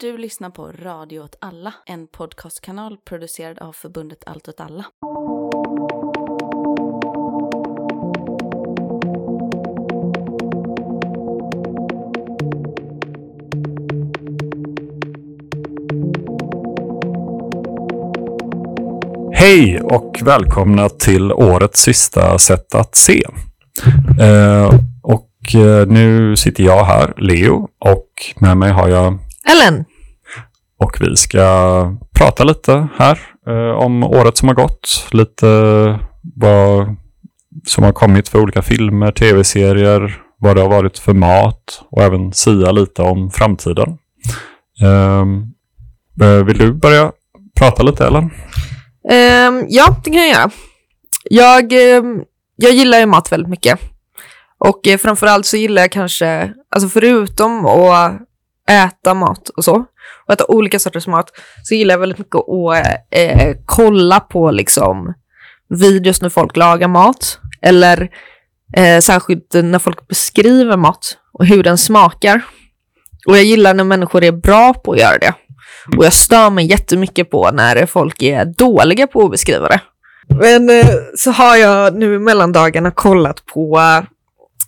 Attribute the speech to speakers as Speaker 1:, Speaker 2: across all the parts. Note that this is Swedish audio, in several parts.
Speaker 1: Du lyssnar på Radio åt alla, en podcastkanal producerad av förbundet Allt åt alla.
Speaker 2: Hej och välkomna till årets sista sätt att se. Eh, och eh, nu sitter jag här, Leo, och med mig har jag
Speaker 3: Ellen
Speaker 2: och vi ska prata lite här eh, om året som har gått. Lite vad som har kommit för olika filmer, tv-serier, vad det har varit för mat och även sia lite om framtiden. Ehm, eh, vill du börja prata lite, Ellen?
Speaker 3: Ehm, ja, det kan jag göra. Jag, ehm, jag gillar ju mat väldigt mycket. Och eh, framförallt så gillar jag kanske, alltså förutom att äta mat och så, och äta olika sorters mat, så gillar jag väldigt mycket att eh, kolla på liksom videos när folk lagar mat. Eller eh, särskilt när folk beskriver mat och hur den smakar. Och jag gillar när människor är bra på att göra det. Och jag stör mig jättemycket på när folk är dåliga på att beskriva det. Men eh, så har jag nu i mellandagarna kollat på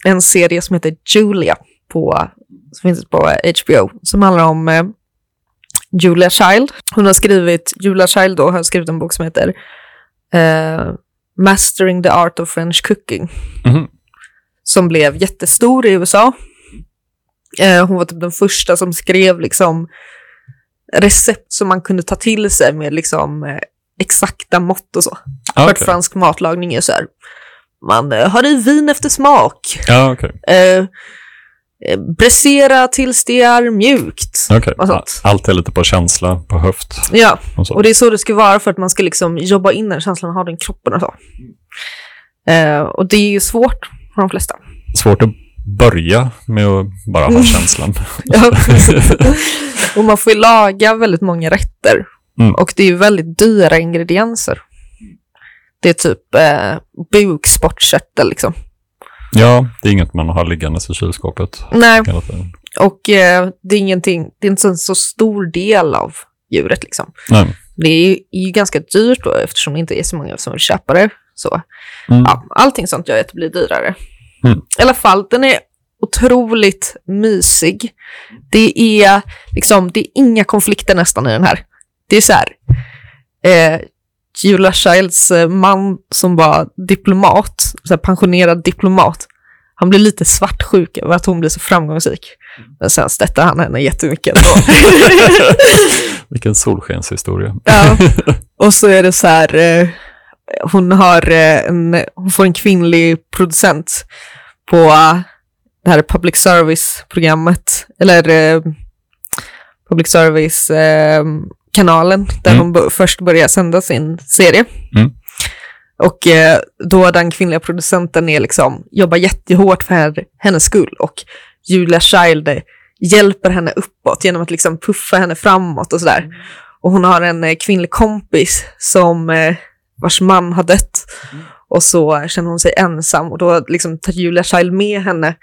Speaker 3: en serie som heter Julia på, som finns på HBO som handlar om eh, Julia Child. Hon har skrivit, Julia Child då har skrivit en bok som heter eh, Mastering the Art of French Cooking
Speaker 2: Mhm.
Speaker 3: som blev jättestor i USA. Eh, hon var typ den första som skrev liksom recept som man kunde ta till sig med liksom eh, exakta mått och så.
Speaker 2: Ah,
Speaker 3: För att fransk matlagning är så här, man har i vin efter smak.
Speaker 2: Ja, okej.
Speaker 3: Eh, Bräsera tills det är mjukt. Sånt.
Speaker 2: Allt är lite på känsla, på höft
Speaker 3: Ja,
Speaker 2: och
Speaker 3: och det är så det ska vara för att man ska liksom jobba in den känslan och ha den kroppen och så. Eh, och det är ju svårt för de flesta.
Speaker 2: Svårt att börja med att bara ha känslan.
Speaker 3: Ja, och man får ju laga väldigt många rätter.
Speaker 2: Mm.
Speaker 3: Och det är ju väldigt dyra ingredienser. Det är typ eh, bukspottkörtel liksom.
Speaker 2: Ja, det är inget man har liggandes i kylskåpet
Speaker 3: Nej,
Speaker 2: hela tiden.
Speaker 3: och eh, det är ingenting, det är inte en så stor del av djuret liksom.
Speaker 2: Nej.
Speaker 3: Det är ju, är ju ganska dyrt då eftersom det inte är så många som vill köpa det. Så
Speaker 2: Mm.
Speaker 3: ja, allting sånt gör att det blir dyrare.
Speaker 2: Mm.
Speaker 3: I alla fall, den är otroligt mysig. Det är liksom, det är inga konflikter nästan i den här. Det är så här, eh, Julia Childs eh, man som var diplomat, så pensionerad diplomat, han blir lite svartsjuk över att hon blir så framgångsrik. Men sen stöttar han henne jättemycket ändå.
Speaker 2: Vilken solskenshistoria.
Speaker 3: Ja. Och så är det så här, eh, hon, har, eh, en, hon får en kvinnlig producent på det här public service-programmet, eller eh, public service-kanalen, där
Speaker 2: Mm.
Speaker 3: hon bo- först börjar sända sin serie.
Speaker 2: Mm.
Speaker 3: Och eh, då den kvinnliga producenten är liksom, jobbar jättehårt för henne- hennes skull och Julia Child hjälper henne uppåt genom att liksom puffa henne framåt och sådär. Och hon har en eh, kvinnlig kompis som eh, vars man har dött. Och så känner hon sig ensam och då liksom tar Julia Child med henne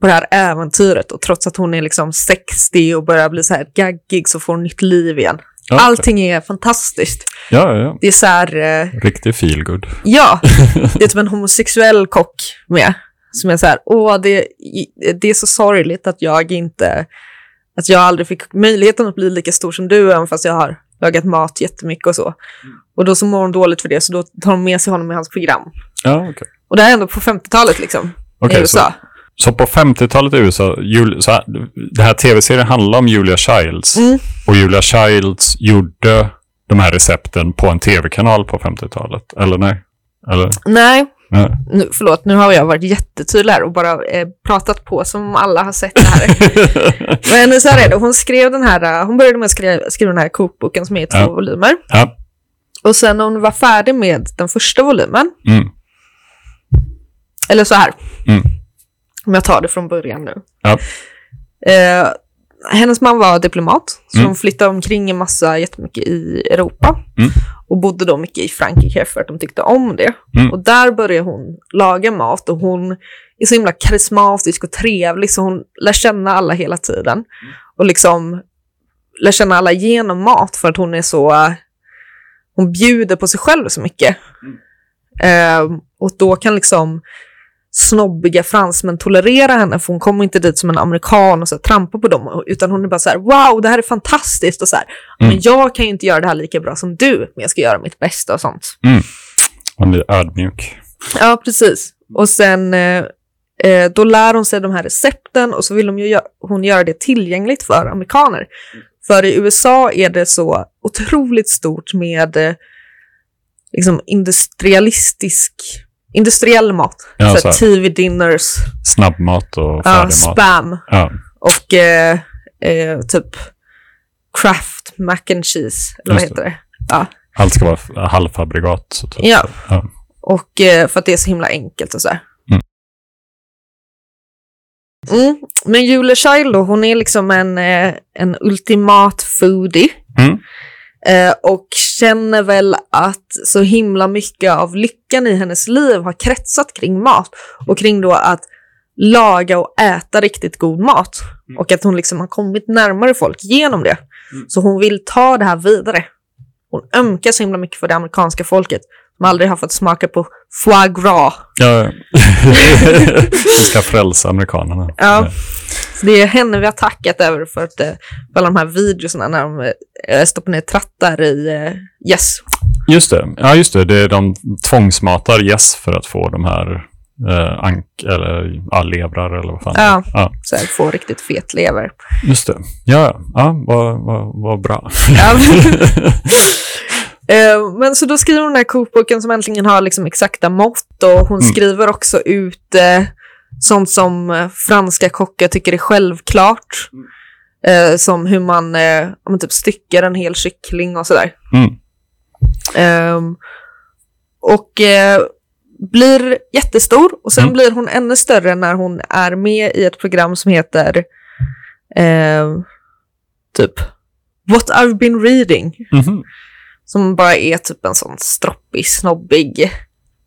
Speaker 3: på det här äventyret. Och trots att hon är liksom 60 och börjar bli så här gaggig så får hon nytt liv igen.
Speaker 2: Ja.
Speaker 3: Allting är fantastiskt.
Speaker 2: Ja, ja, ja.
Speaker 3: Det är så här, eh,
Speaker 2: Riktig feelgood.
Speaker 3: ja, det är typ en homosexuell kock med. Som är så här, åh, det, det är så sorgligt att jag inte, att jag aldrig fick möjligheten att bli lika stor som du, även fast jag har lagat mat jättemycket och så. Och då så mår hon dåligt för det, så då tar hon med sig honom i hans program.
Speaker 2: Ja, okej.
Speaker 3: Och det här är ändå på 50-talet liksom,
Speaker 2: Okej,
Speaker 3: i USA.
Speaker 2: Så, så på 50-talet i USA, Jul, så här, det här tv-serien handlar om Julia Childs.
Speaker 3: Mm.
Speaker 2: Och Julia Childs gjorde de här recepten på en tv-kanal på 50-talet. Eller nej? Eller?
Speaker 3: Nej,
Speaker 2: nej.
Speaker 3: nu, förlåt, nu har jag varit jättetydlig här och bara eh, pratat på som om alla har sett det här. Men så här är det, hon skrev den här, eh, hon började med att skriva, skriva den här kokboken som är i två
Speaker 2: Ja.
Speaker 3: volymer.
Speaker 2: ja.
Speaker 3: Och sen när hon var färdig med den första volymen,
Speaker 2: Mm.
Speaker 3: eller så här,
Speaker 2: Mm.
Speaker 3: Om jag tar det från början nu.
Speaker 2: Ja.
Speaker 3: Eh, hennes man var diplomat, så
Speaker 2: Mm.
Speaker 3: hon flyttade omkring en massa jättemycket i Europa.
Speaker 2: Mm.
Speaker 3: Och bodde då mycket i Frankrike för att de tyckte om det.
Speaker 2: Mm.
Speaker 3: Och där började hon laga mat och hon är så himla karismatisk och trevlig så hon lär känna alla hela tiden. Och liksom lär känna alla genom mat för att hon är så... hon bjuder på sig själv så mycket. Eh, och då kan liksom snobbiga fransmän tolerera henne för hon kommer inte dit som en amerikan och så här, trampar på dem utan hon är bara så här wow det här är fantastiskt och så här
Speaker 2: Mm.
Speaker 3: men jag kan ju inte göra det här lika bra som du men jag ska göra mitt bästa och sånt.
Speaker 2: Hon blir ödmjuk.
Speaker 3: Ja precis. Och sen eh, eh, då lär hon sig de här recepten och så vill gö- hon göra det tillgängligt för amerikaner. För i USA är det så otroligt stort med eh, liksom industrialistisk, industriell mat.
Speaker 2: Ja,
Speaker 3: så. TV-dinners,
Speaker 2: Snabbmat och
Speaker 3: ja,
Speaker 2: färdig mat.
Speaker 3: spam
Speaker 2: Ja,
Speaker 3: och eh, eh, typ Kraft mac and cheese, eller vad heter det? Ja.
Speaker 2: allt ska vara halvfabrikat. Så typ.
Speaker 3: Ja.
Speaker 2: Ja.
Speaker 3: Och eh, för att det är så himla enkelt och så.
Speaker 2: Mm.
Speaker 3: Mm. Men Julia Child då, hon är liksom en, eh, en ultimat foodie.
Speaker 2: Mm.
Speaker 3: Eh, och känner väl att så himla mycket av lyckan i hennes liv har kretsat kring mat. Och kring då att laga och äta riktigt god mat. Och att hon liksom har kommit närmare folk genom det. Så hon vill ta det här vidare. Hon ömkar så himla mycket för det amerikanska folket som aldrig har fått smaka på foie gras.
Speaker 2: Ja. Vi ska frälsa amerikanerna.
Speaker 3: Ja. Så det är henne vi har tackat över för, att, eh, för alla de här videorna när de eh, stoppar ner trattar i eh, yes.
Speaker 2: Just det. Ja, just det. det är de tvångsmatar gäss för att få de här eh, ank eller ja, levrar eller vad fan.
Speaker 3: Ja.
Speaker 2: ja.
Speaker 3: Så här, får riktigt fet lever.
Speaker 2: Just det. Ja, ja. ja vad, vad, vad bra.
Speaker 3: Ja. Eh, Men så då skriver hon den här kokboken som äntligen har liksom exakta mått och hon
Speaker 2: Mm.
Speaker 3: skriver också ut eh, sånt som eh, franska kockar tycker är självklart. Eh, som hur man, eh, man typ styckar en hel kyckling och sådär.
Speaker 2: Mm.
Speaker 3: Ehm, och eh, blir jättestor och sen
Speaker 2: Mm.
Speaker 3: blir hon ännu större när hon är med i ett program som heter ehm, typ What I've been reading.
Speaker 2: Mhm.
Speaker 3: Som bara är typ en sån stroppig, snobbig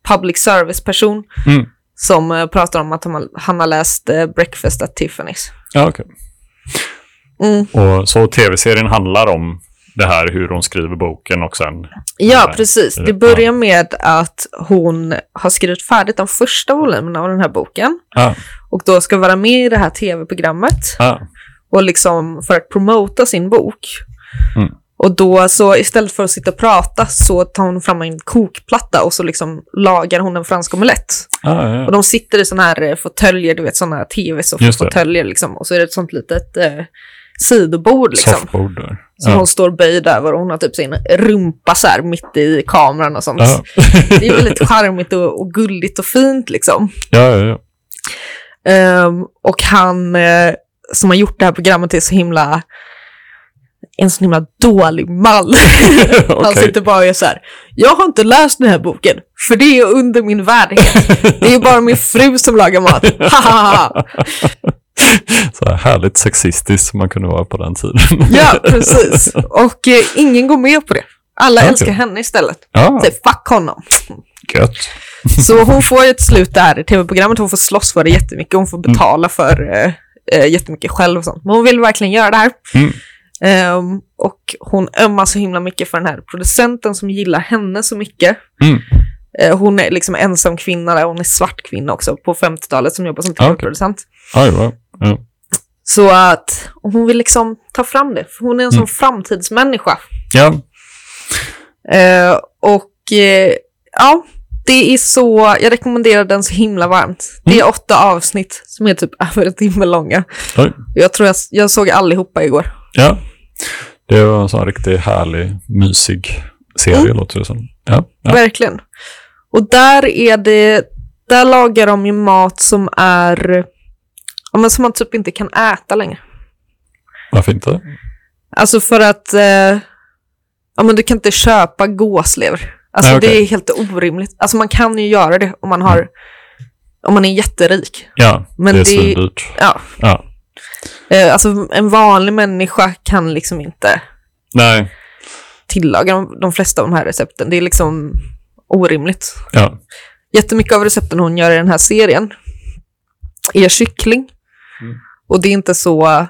Speaker 3: public service-person
Speaker 2: Mm.
Speaker 3: som eh, pratar om att han har, läst eh, Breakfast at Tiffany's.
Speaker 2: Ja, okej.
Speaker 3: Mm.
Speaker 2: Och så tv-serien handlar om det här, hur hon skriver boken och sen...
Speaker 3: Ja, precis.
Speaker 2: Det
Speaker 3: börjar med att hon har skrivit färdigt de första volymerna av den här boken
Speaker 2: Ja,
Speaker 3: och då ska vara med i det här tv-programmet
Speaker 2: ja,
Speaker 3: och liksom för att promota sin bok.
Speaker 2: Mm.
Speaker 3: Och då så istället för att sitta och prata så tar hon fram en kokplatta och så liksom lagar hon en fransk omelett.
Speaker 2: ja, ja,
Speaker 3: Och de sitter i sådana här eh, fåtöljer, du vet sådana tv-fåtöljer liksom. Och så är det ett sånt litet eh, sidobord liksom.
Speaker 2: Softboard där.
Speaker 3: Som
Speaker 2: Ja.
Speaker 3: hon står böjd över och hon har typ sin rumpa så här mitt i kameran och sånt. Det är väldigt charmigt och, och gulligt och fint liksom.
Speaker 2: ja, ja, ja.
Speaker 3: Ehm, och han eh, som har gjort det här programmet är så himla en så himla dålig man. Han
Speaker 2: Okej.
Speaker 3: sitter bara och är så här, jag har inte läst den här boken, för det är under min värdighet. Det är bara min fru som lagar mat.
Speaker 2: Så här härligt sexistiskt som man kunde vara på den tiden.
Speaker 3: ja, precis. Och eh, ingen går med på det. Alla
Speaker 2: Okej.
Speaker 3: älskar henne istället.
Speaker 2: Ja,
Speaker 3: Säg fuck honom.
Speaker 2: gött.
Speaker 3: Så hon får ett slut där i tv-programmet. Hon får slåss för det jättemycket. Hon får betala för eh, eh, jättemycket själv och sånt. Men hon vill verkligen göra det här.
Speaker 2: Mm.
Speaker 3: Ehm, och hon ömmar så himla mycket för den här producenten som gillar henne så mycket.
Speaker 2: Mm.
Speaker 3: Eh, hon är liksom ensam kvinna där. Hon är svart kvinna också på 50-talet som jobbar som
Speaker 2: Ah,
Speaker 3: tv-producent.
Speaker 2: Wow. ja.
Speaker 3: Så att hon vill liksom ta fram det. För hon är en sån
Speaker 2: Mm.
Speaker 3: framtidsmänniska.
Speaker 2: ja,
Speaker 3: Eh, och eh, ja, det är så, jag rekommenderar den så himla varmt. Det är åtta avsnitt som är typ över en timme långa.
Speaker 2: Oj.
Speaker 3: Jag tror jag, jag såg allihopa igår.
Speaker 2: Ja. Det var en sån riktigt härlig, mysig serie,
Speaker 3: Mm.
Speaker 2: låter det som. Ja, ja.
Speaker 3: Verkligen. Och där är det, där lagar de ju mat som är, ja, men som man typ inte kan äta längre.
Speaker 2: Varför inte?
Speaker 3: Alltså för att, eh, ja men du kan inte köpa gåslever. Alltså
Speaker 2: Nej, okej.
Speaker 3: det är helt orimligt. Alltså man kan ju göra det om man har, om man är jätterik.
Speaker 2: Ja,
Speaker 3: Men
Speaker 2: det är
Speaker 3: det-
Speaker 2: svindyrt.
Speaker 3: Ja,
Speaker 2: Ja.
Speaker 3: Eh, alltså en vanlig människa kan liksom inte
Speaker 2: Nej,
Speaker 3: tillaga de, de flesta av de här recepten. Det är liksom orimligt.
Speaker 2: ja.
Speaker 3: Jättemycket av recepten hon gör i den här serien är kyckling.
Speaker 2: Mm.
Speaker 3: Och det är inte så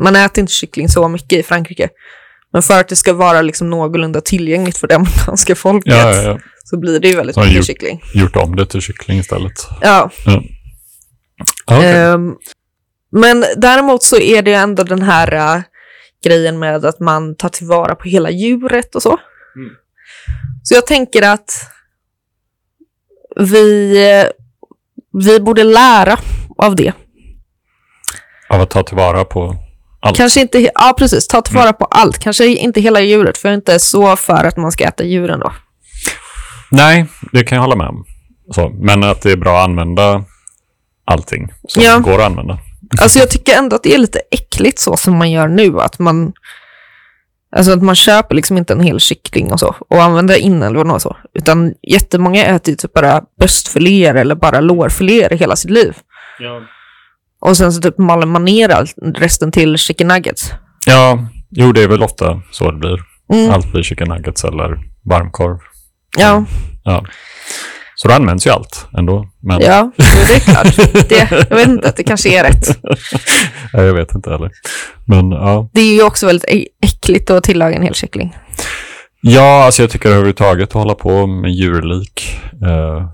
Speaker 3: man äter inte kyckling så mycket i Frankrike. Men för att det ska vara liksom någorlunda tillgängligt för det amerikanska folket
Speaker 2: Ja, ja, ja.
Speaker 3: så blir det ju väldigt
Speaker 2: Så
Speaker 3: mycket
Speaker 2: gjort-
Speaker 3: kyckling.
Speaker 2: Gjort om det till kyckling istället.
Speaker 3: Ja,
Speaker 2: Ja, okej.
Speaker 3: Ehm, men däremot så är det ju ändå den här äh, grejen med att man tar tillvara på hela djuret och så.
Speaker 2: Mm.
Speaker 3: Så jag tänker att vi, eh, vi borde lära av det.
Speaker 2: Av att ta tillvara på allt.
Speaker 3: Kanske inte, ja precis, ta tillvara
Speaker 2: Mm.
Speaker 3: på allt. Kanske inte hela djuret, för jag är inte så för att man ska äta djuren då.
Speaker 2: Nej, det kan jag hålla med om. Så, men att det är bra att använda allting som
Speaker 3: Ja.
Speaker 2: går att använda.
Speaker 3: Alltså jag tycker ändå att det är lite äckligt så som man gör nu, att man Alltså att man köper liksom inte en hel kyckling och så och använder inälvorna och så. Utan jättemånga äter ju typ bara bröstfiléer eller bara lårfiléer i hela sitt liv. Och sen så typ maler man ner allt, resten till chicken nuggets.
Speaker 2: Ja, jo det är väl ofta så det blir.
Speaker 3: Mm.
Speaker 2: Allt blir chicken nuggets eller varmkorv.
Speaker 3: Ja,
Speaker 2: Ja. Så då används ju allt ändå. Men
Speaker 3: ja, det är klart. Det, jag vet inte, att det kanske är rätt.
Speaker 2: Ja, jag vet inte heller. Men ja.
Speaker 3: Det är ju också väldigt äckligt att tillaga en hel kyckling.
Speaker 2: Ja, alltså jag tycker överhuvudtaget att hålla på med djurlik. eh,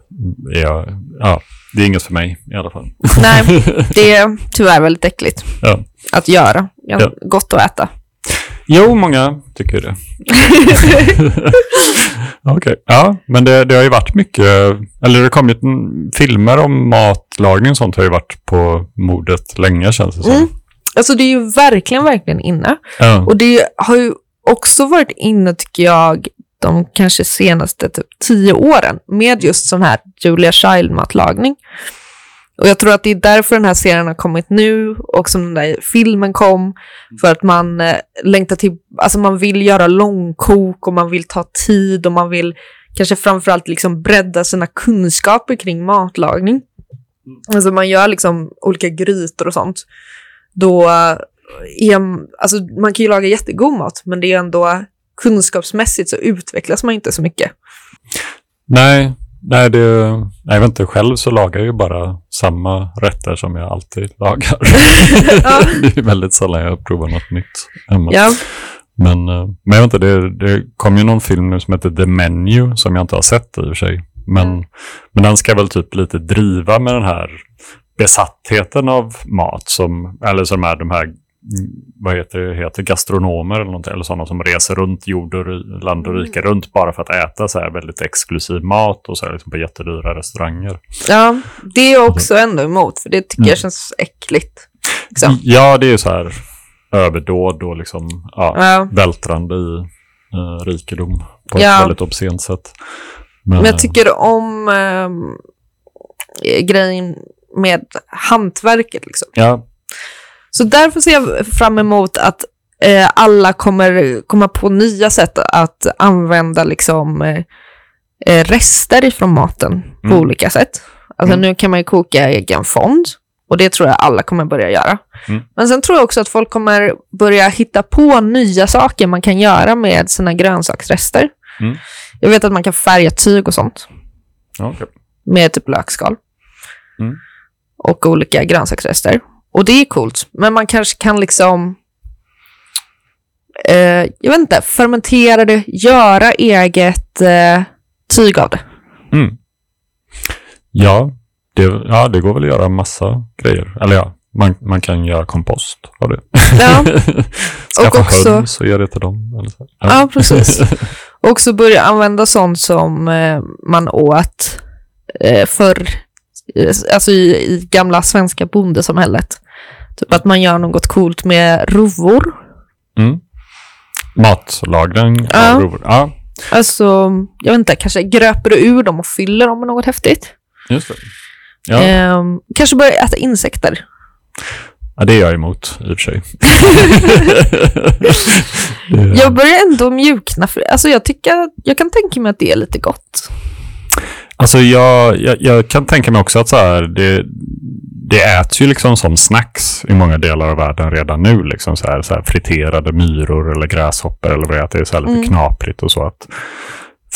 Speaker 2: jag- ja, det är inget för mig i alla fall.
Speaker 3: Nej, det är tyvärr väldigt äckligt
Speaker 2: Ja.
Speaker 3: att göra. Ja,
Speaker 2: Ja.
Speaker 3: Gott att äta.
Speaker 2: Jo, många tycker det. Okej, ja, men det, det har ju varit mycket, eller det har kommit filmer om matlagning och sånt har ju varit på modet länge känns det som.
Speaker 3: Mm. Alltså det är ju verkligen, verkligen inne.
Speaker 2: Ja.
Speaker 3: Och det har ju också varit inne, tycker jag, de kanske senaste typ tio åren med just sån här Julia Child-matlagning. Och jag tror att det är därför den här serien har kommit nu och som den där filmen kom. För att man eh, längtar till, alltså man vill göra långkok och man vill ta tid och man vill kanske framförallt liksom bredda sina kunskaper kring matlagning. Alltså man gör liksom olika grytor och sånt. Då eh, är, alltså man kan ju laga jättegod mat, men det är ändå kunskapsmässigt så utvecklas man inte så mycket.
Speaker 2: Nej, nej, det, nej, jag vet inte, själv så lagar jag ju bara samma rätter som jag alltid lagar.
Speaker 3: Ja.
Speaker 2: det är väldigt sällan jag provar något nytt hemma.
Speaker 3: Ja,
Speaker 2: Men, eh, men jag vet inte, det, det kom ju någon film nu som heter The Menu som jag inte har sett i och för sig. Men,
Speaker 3: Mm.
Speaker 2: men den ska väl typ lite driva med den här besattheten av mat som, eller som är de här, vad heter det, heter gastronomer eller någonting, eller sådana som reser runt jord och land och
Speaker 3: Mm.
Speaker 2: rike runt bara för att äta så här väldigt exklusiv mat och så här liksom på jättedyra restauranger.
Speaker 3: ja, det är jag också ändå emot, för det tycker
Speaker 2: Mm.
Speaker 3: jag känns äckligt. Liksom.
Speaker 2: Ja, det är ju så här överdåd och liksom, ja,
Speaker 3: Ja.
Speaker 2: vältrande i eh, rikedom på
Speaker 3: Ja.
Speaker 2: ett väldigt obscent sätt.
Speaker 3: Men jag tycker om ehm, grejen med hantverket. Liksom.
Speaker 2: Ja,
Speaker 3: Så därför ser jag fram emot att eh, alla kommer komma på nya sätt att använda liksom, eh, eh, rester ifrån maten på
Speaker 2: Mm.
Speaker 3: olika sätt. Alltså
Speaker 2: Mm.
Speaker 3: nu kan man ju koka egen fond och det tror jag alla kommer börja göra.
Speaker 2: Mm.
Speaker 3: Men sen tror jag också att folk kommer börja hitta på nya saker man kan göra med sina grönsaksrester.
Speaker 2: Mm.
Speaker 3: Jag vet att man kan färga tyg och sånt
Speaker 2: okej.
Speaker 3: med typ lökskal.
Speaker 2: Mm.
Speaker 3: Och olika grönsaksrester. Och det är coolt. Men man kanske kan liksom, eh, jag vet inte, fermentera det, göra eget eh, tyg av det.
Speaker 2: Mm. Ja, det, ja, det går väl att göra massa grejer. Eller ja, man, man kan göra kompost av det.
Speaker 3: Ja.
Speaker 2: Skaffa
Speaker 3: Och också-
Speaker 2: höns och ge det till dem. Så.
Speaker 3: Ja, precis. Och också börja använda sånt som eh, man åt eh, förr, alltså i, i gamla svenska bondesamhället. Typ att man gör något coolt med rovor.
Speaker 2: Mm. Matlagring
Speaker 3: Ja.
Speaker 2: av rovor. Ja,
Speaker 3: Alltså, jag vet inte, kanske gröper du ur dem och fyller dem med något häftigt.
Speaker 2: just det. Ja,
Speaker 3: Ehm, kanske börja äta insekter.
Speaker 2: ja, det är jag emot i och för sig.
Speaker 3: Jag börjar ändå mjukna. För, alltså jag, tycker, jag kan tänka mig att det är lite gott.
Speaker 2: Alltså jag, jag, jag kan tänka mig också att så här, det, det äts ju liksom som snacks i många delar av världen redan nu. Liksom så här, så här friterade myror eller gräshoppor eller vad det är. Det är så här lite
Speaker 3: Mm.
Speaker 2: knaprigt och så. att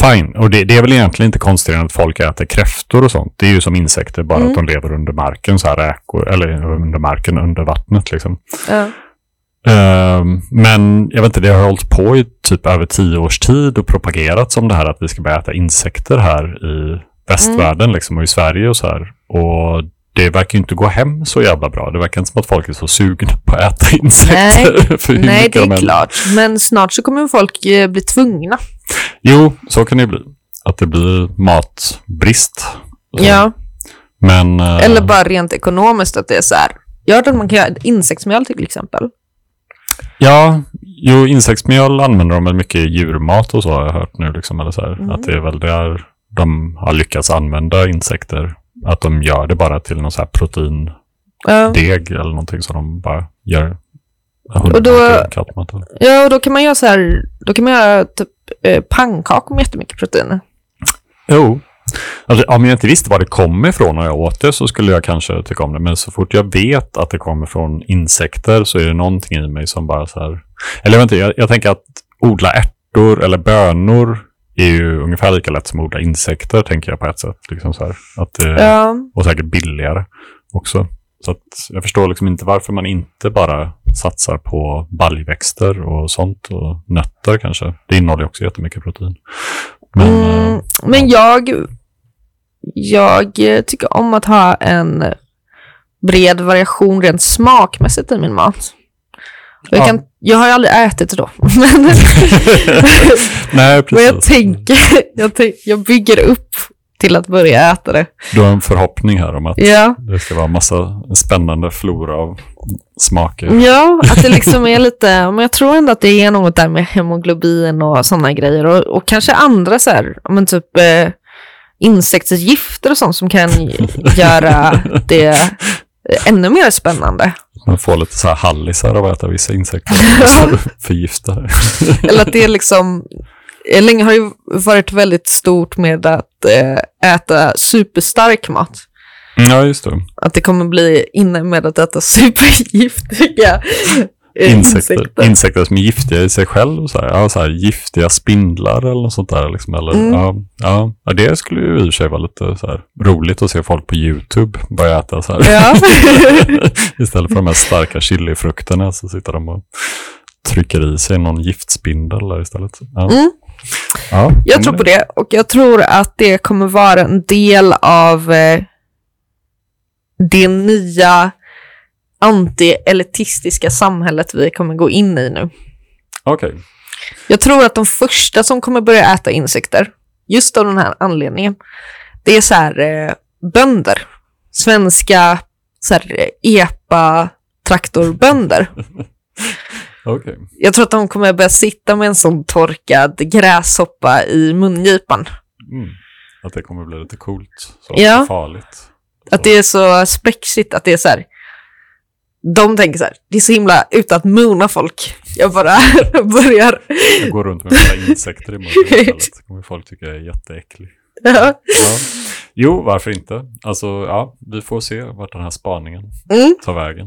Speaker 2: Fine, och det, det är väl egentligen inte konstigt att folk äter kräftor och sånt. Det är ju som insekter, bara
Speaker 3: Mm.
Speaker 2: att de lever under marken, så här räkor, eller under marken, under vattnet liksom. Ehm, men jag vet inte, det har hållit på i typ över tio års tid och propagerat som det här att vi ska börja äta insekter här i västvärlden liksom, och i Sverige och så här. Och det verkar ju inte gå hem så jävla bra. Det verkar inte som att folk är så sugna på att äta insekter. för hur
Speaker 3: Nej, det
Speaker 2: de
Speaker 3: är klart. Men snart så kommer folk eh, bli tvungna.
Speaker 2: Jo, så kan det bli. Att det blir matbrist.
Speaker 3: Ja.
Speaker 2: Men... eh,
Speaker 3: Eller bara rent ekonomiskt att det är så här. Jag har hört att man kan göra insektsmjöl till exempel.
Speaker 2: Ja, jo, insektsmjöl använder de väl mycket i djurmat och så har jag hört nu. Liksom, eller så.
Speaker 3: Mm.
Speaker 2: Att det är väl där de har lyckats använda insekter. Att de gör det bara till någon så här proteindeg
Speaker 3: Ja.
Speaker 2: eller någonting som de bara gör.
Speaker 3: Och då- ja, och då kan man göra så här. Då kan man göra typ eh, pannkakor med jättemycket proteiner.
Speaker 2: Jo. Alltså, om jag inte visste var det kom ifrån när jag åt det så skulle jag kanske tycka om det. Men så fort jag vet att det kommer från insekter så är det någonting i mig som bara så här... Eller inte, jag, jag tänker att odla ärtor eller bönor är ju ungefär lika lätt som att odla insekter, tänker jag på ett sätt. Liksom så här. Att det,
Speaker 3: Ja.
Speaker 2: Och säkert billigare också. Så jag förstår liksom inte varför man inte bara satsar på baljväxter och sånt och nötter kanske. Det innehåller också jättemycket protein. Men, eh,
Speaker 3: Mm, men jag, jag eh, tycker om att ha en bred variation rent smakmässigt i min mat. Jag,
Speaker 2: Ja.
Speaker 3: kan, jag har ju aldrig ätit då. Men,
Speaker 2: Nej,
Speaker 3: men jag
Speaker 2: precis.
Speaker 3: tänker, jag, tänk, jag bygger upp till att börja äta det.
Speaker 2: Du har en förhoppning här om att
Speaker 3: Ja,
Speaker 2: det ska vara massa spännande flora av smaker.
Speaker 3: ja att det liksom är lite, men jag tror ändå att det är något där med hemoglobin och sådana grejer. Och, och kanske andra så här, ja, men typ eh, insektsgifter och sånt som kan göra det ännu mer spännande.
Speaker 2: Man får lite så här hallisar av att äta vissa insekter. förgiftade.
Speaker 3: Eller att det är liksom, eh, länge har ju varit väldigt stort med att eh, äta superstark mat.
Speaker 2: Ja, just det.
Speaker 3: Att det kommer bli inne med att äta supergiftiga eh,
Speaker 2: Insekter. Insekter som är giftiga i sig själv. Så här, ja, så här, giftiga spindlar eller något sånt där. Liksom, eller,
Speaker 3: Mm.
Speaker 2: ja, ja, ja, det skulle ju i och för sig vara lite så här, roligt att se folk på YouTube börja äta så här.
Speaker 3: Ja.
Speaker 2: Istället för de här starka chilifrukterna så sitter de och trycker i sig någon giftspindel där istället. Ja.
Speaker 3: Mm.
Speaker 2: Ja,
Speaker 3: Jag tror på det och jag tror att det kommer vara en del av eh, det nya anti-elitistiska samhället vi kommer gå in i nu.
Speaker 2: Okej.
Speaker 3: Jag tror att de första som kommer börja äta insekter, just av den här anledningen, det är så här eh, bönder. Svenska så här, eh, epa-traktorbönder.
Speaker 2: Okej.
Speaker 3: Jag tror att de kommer börja sitta med en sån torkad gräshoppa i mungipan.
Speaker 2: Mm. Att det kommer bli lite coolt. Så
Speaker 3: Ja.
Speaker 2: farligt.
Speaker 3: Att det är så spexigt, att det är så här. De tänker så här, det är så himla ute att moona folk. Jag bara börjar.
Speaker 2: Jag går runt med massa insekter i munnen istället. Kommer folk tycka jag är jätteäcklig.
Speaker 3: Ja.
Speaker 2: Ja. Jo, varför inte? Alltså, ja, vi får se vart den här spaningen
Speaker 3: Mm.
Speaker 2: tar vägen.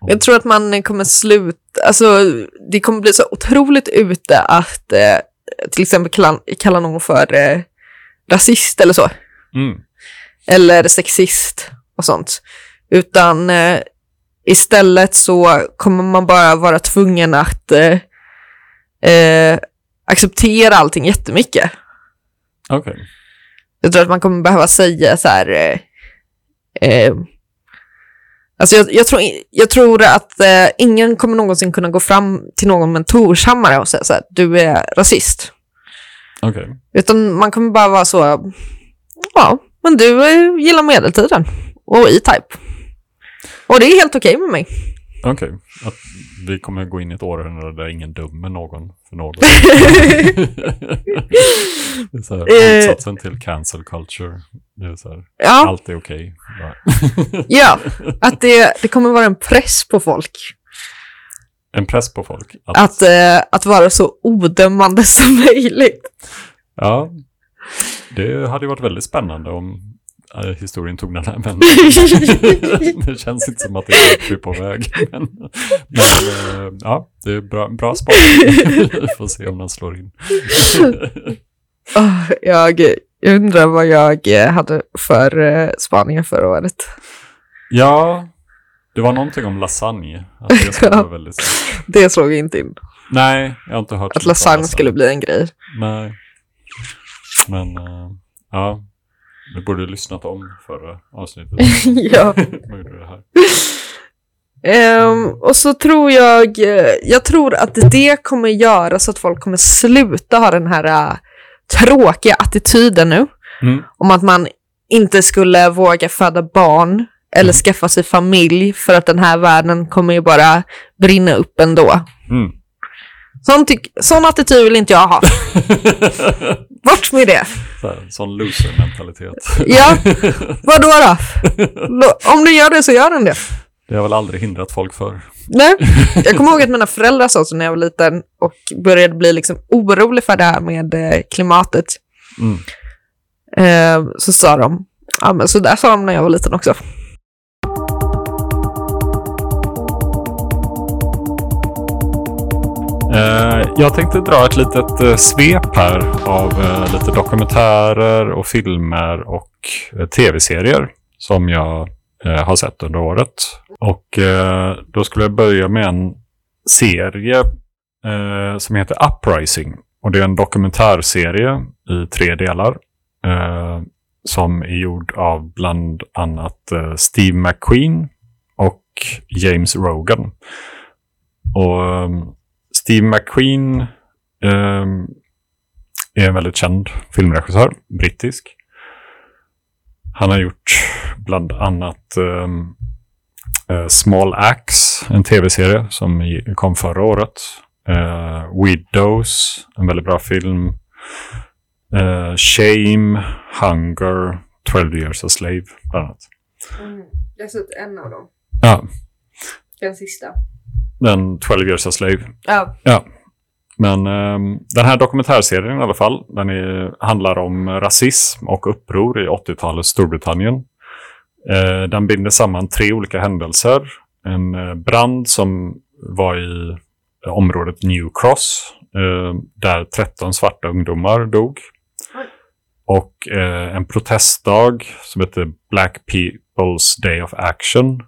Speaker 3: Jag tror att man kommer sluta, alltså det kommer bli så otroligt ute att eh, till exempel kalla, kalla någon för eh, rasist eller så.
Speaker 2: Mm.
Speaker 3: Eller sexist och sånt. Utan eh, istället så kommer man bara vara tvungen att eh, eh, acceptera allting jättemycket.
Speaker 2: Okej.
Speaker 3: Jag tror att man kommer behöva säga så här... Eh, eh, alltså jag, jag, tror, jag tror att eh, ingen kommer någonsin kunna gå fram till någon med en torshammare och säga så här, du är rasist.
Speaker 2: Okej.
Speaker 3: Utan man kommer bara vara så, ja, men du eh, gillar medeltiden och E-Type. Och det är helt okej med mig.
Speaker 2: Okej. Att vi kommer gå in i ett århundrade där ingen dömer någon för något. det är så här,
Speaker 3: Eh.
Speaker 2: motsatsen till cancel culture. Det är så här,
Speaker 3: Ja,
Speaker 2: allt är okej. Ja.
Speaker 3: ja att det, det kommer vara en press på folk
Speaker 2: En press på folk. Att,
Speaker 3: att, eh, att vara så odömande som möjligt.
Speaker 2: Ja, det hade ju varit väldigt spännande om eh, historien tog den här vändningen. det känns inte som att det är på väg. Men, men eh, ja, det är bra, bra spaning. vi får se om den slår in.
Speaker 3: Åh, jag, jag undrar vad jag eh, hade för uh, spaningar förra året.
Speaker 2: ja, Det var någonting om lasagne. Att det skulle väldigt...
Speaker 3: Det slog inte in.
Speaker 2: Nej, jag har inte hört
Speaker 3: Att
Speaker 2: om
Speaker 3: lasagne skulle bli en grej.
Speaker 2: Nej. Men, eh, ja. Du borde lyssnat om förra avsnittet.
Speaker 3: ja. Ehm, och så tror jag, eh, jag tror att det kommer göra så att folk kommer sluta ha den här eh, tråkiga attityden nu.
Speaker 2: Mm.
Speaker 3: Om att man inte skulle våga föda barn eller
Speaker 2: Mm.
Speaker 3: skaffa sig familj för att den här världen kommer ju bara brinna upp ändå.
Speaker 2: Mm.
Speaker 3: Sån, sån attityd vill inte jag ha. Bort med det.
Speaker 2: Så här, sån loser-mentalitet.
Speaker 3: Ja, vadå då? Lo- Om du gör det så gör den det.
Speaker 2: Det har väl aldrig hindrat folk för.
Speaker 3: Nej, jag kommer ihåg att mina föräldrar sa så när jag var liten och började bli liksom orolig för det här med eh, klimatet.
Speaker 2: Mm.
Speaker 3: Eh, så sa de, ja men så där sa de när jag var liten också.
Speaker 2: Eh, jag tänkte dra ett litet eh, svep här av eh, lite dokumentärer och filmer och tv-serier som jag har sett under året. Och då skulle jag börja med en serie som heter Uprising. Och det är en dokumentärserie i tre delar. Som är gjord av bland annat Steve McQueen och James Rogan. Och ehm, Steve McQueen ehm, är en väldigt känd filmregissör, brittisk. Han har gjort bland annat eh, Small Axe, en tv-serie som kom förra året. Eh, Widows, en väldigt bra film. Eh, Shame, Hunger, 12 years a slave, bland annat.
Speaker 3: Jag har sett en av dem,
Speaker 2: Ja,
Speaker 3: den sista.
Speaker 2: Den 12 years a slave
Speaker 3: Ja.
Speaker 2: Ja, men ehm, den här dokumentärserien i alla fall, den är, handlar om rasism och uppror i 80-talets Storbritannien. Eh, den binder samman tre olika händelser. En eh, brand som var i eh, området New Cross, eh, där 13 svarta ungdomar dog. Och eh, en protestdag som heter Black People's Day of Action.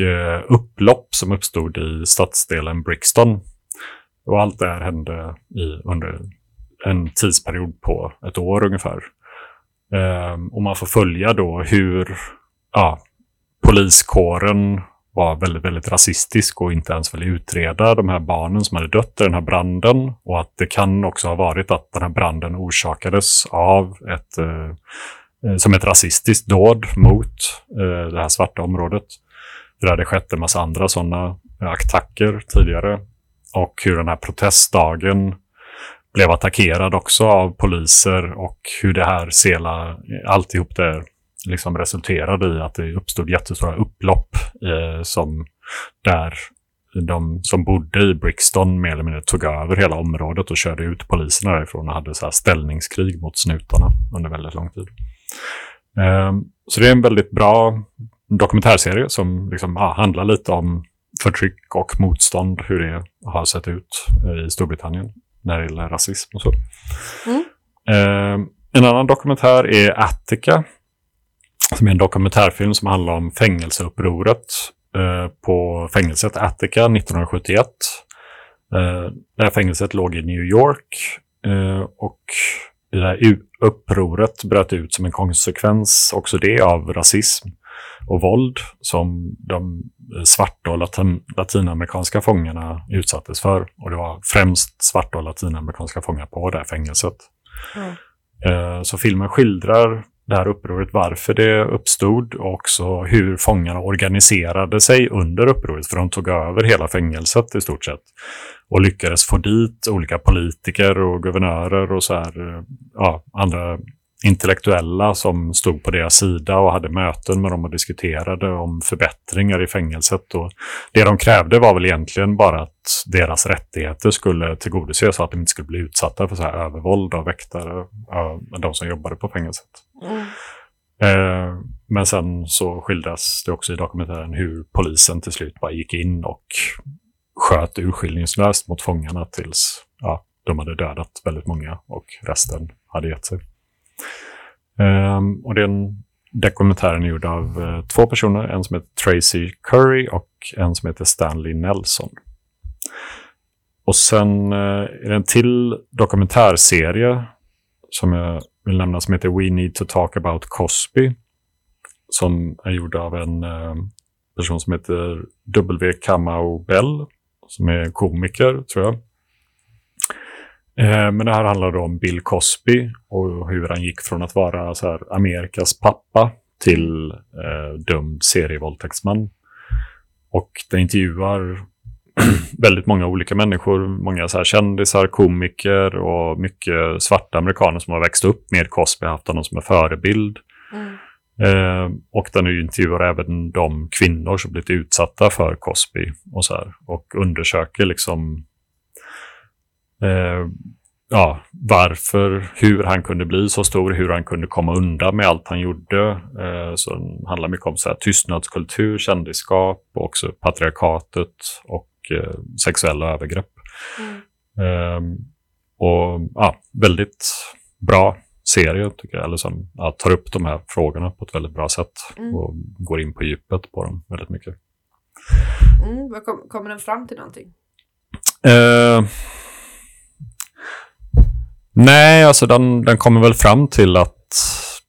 Speaker 2: Eh, upplopp som uppstod i stadsdelen Brixton. Och allt det här hände i, under en tidsperiod på ett år ungefär. Ehm, och man får följa då hur ja, poliskåren var väldigt, väldigt rasistisk och inte ens ville utreda de här barnen som hade dött i den här branden. Och att det kan också ha varit att den här branden orsakades av ett, eh, eh, som ett rasistiskt dåd mot eh, det här svarta området. Det hade skett en massa andra sådana eh, attacker tidigare. Och hur den här protestdagen blev attackerad också av poliser och hur det här sela, alltihop det liksom resulterade i att det uppstod jättestora upplopp eh, som där de som bodde i Brixton mer eller mindre tog över hela området och körde ut poliserna därifrån och hade så här ställningskrig mot snutarna under väldigt lång tid. Eh, så det är en väldigt bra dokumentärserie som liksom, ja, handlar lite om förtryck och motstånd, hur det har sett ut eh, i Storbritannien när det gäller rasism och så.
Speaker 3: Mm.
Speaker 2: Eh, en annan dokumentär är Attica, som är en dokumentärfilm som handlar om fängelseupproret eh, på fängelset Attica 1971. Eh, det här fängelset låg i New York och det här upproret bröt ut som en konsekvens också det av rasism och våld som de svarta och latin, latinamerikanska fångarna utsattes för. Och det var främst svarta och latinamerikanska fångar på det här fängelset.
Speaker 3: Mm.
Speaker 2: Eh, Så filmen skildrar det här upproret, varför det uppstod och också hur fångarna organiserade sig under upproret. För de tog över hela fängelset i stort sett. Och lyckades få dit olika politiker och guvernörer och så här, eh, ja, andra intellektuella som stod på deras sida och hade möten med dem och diskuterade om förbättringar i fängelset. Och det de krävde var väl egentligen bara att deras rättigheter skulle tillgodoses så att de inte skulle bli utsatta för så här övervåld av väktare, av de som jobbade på fängelset. Eh, men sen så skildras det också i dokumentären hur polisen till slut bara gick in och sköt urskillningslöst mot fångarna tills ja, de hade dödat väldigt många och resten hade gett sig. Ehm, och den dokumentären är gjord av eh, två personer, en som heter Tracy Curry och en som heter Stanley Nelson. Och sen eh, är det en till dokumentärserie som jag vill nämna som heter We Need to Talk About Cosby. Som är gjord av en eh, person som heter W. Kamau Bell. Som är komiker, tror jag. Eh, men det här handlar om Bill Cosby och hur han gick från att vara så här, Amerikas pappa till eh, dömd serievåldtäktsman. Och den intervjuar väldigt många olika människor, många så här kändisar, komiker och mycket svarta amerikaner som har växt upp med Cosby, haft honom som en förebild.
Speaker 3: Mm.
Speaker 2: Eh, och den intervjuar även de kvinnor som blivit utsatta för Cosby och så här, och undersöker liksom eh, ja, varför, hur han kunde bli så stor, hur han kunde komma undan med allt han gjorde. Eh, så det handlar mycket om så här, tystnadskultur, kändisskap och också patriarkatet och eh, sexuella övergrepp.
Speaker 3: Mm.
Speaker 2: Eh, och ja, väldigt bra serie tycker jag, eller som ja, tar upp de här frågorna på ett väldigt bra sätt
Speaker 3: Mm.
Speaker 2: och går in på djupet på dem väldigt mycket.
Speaker 3: Mm, kom, kommer den fram till någonting?
Speaker 2: Nej, alltså den, den kommer väl fram till att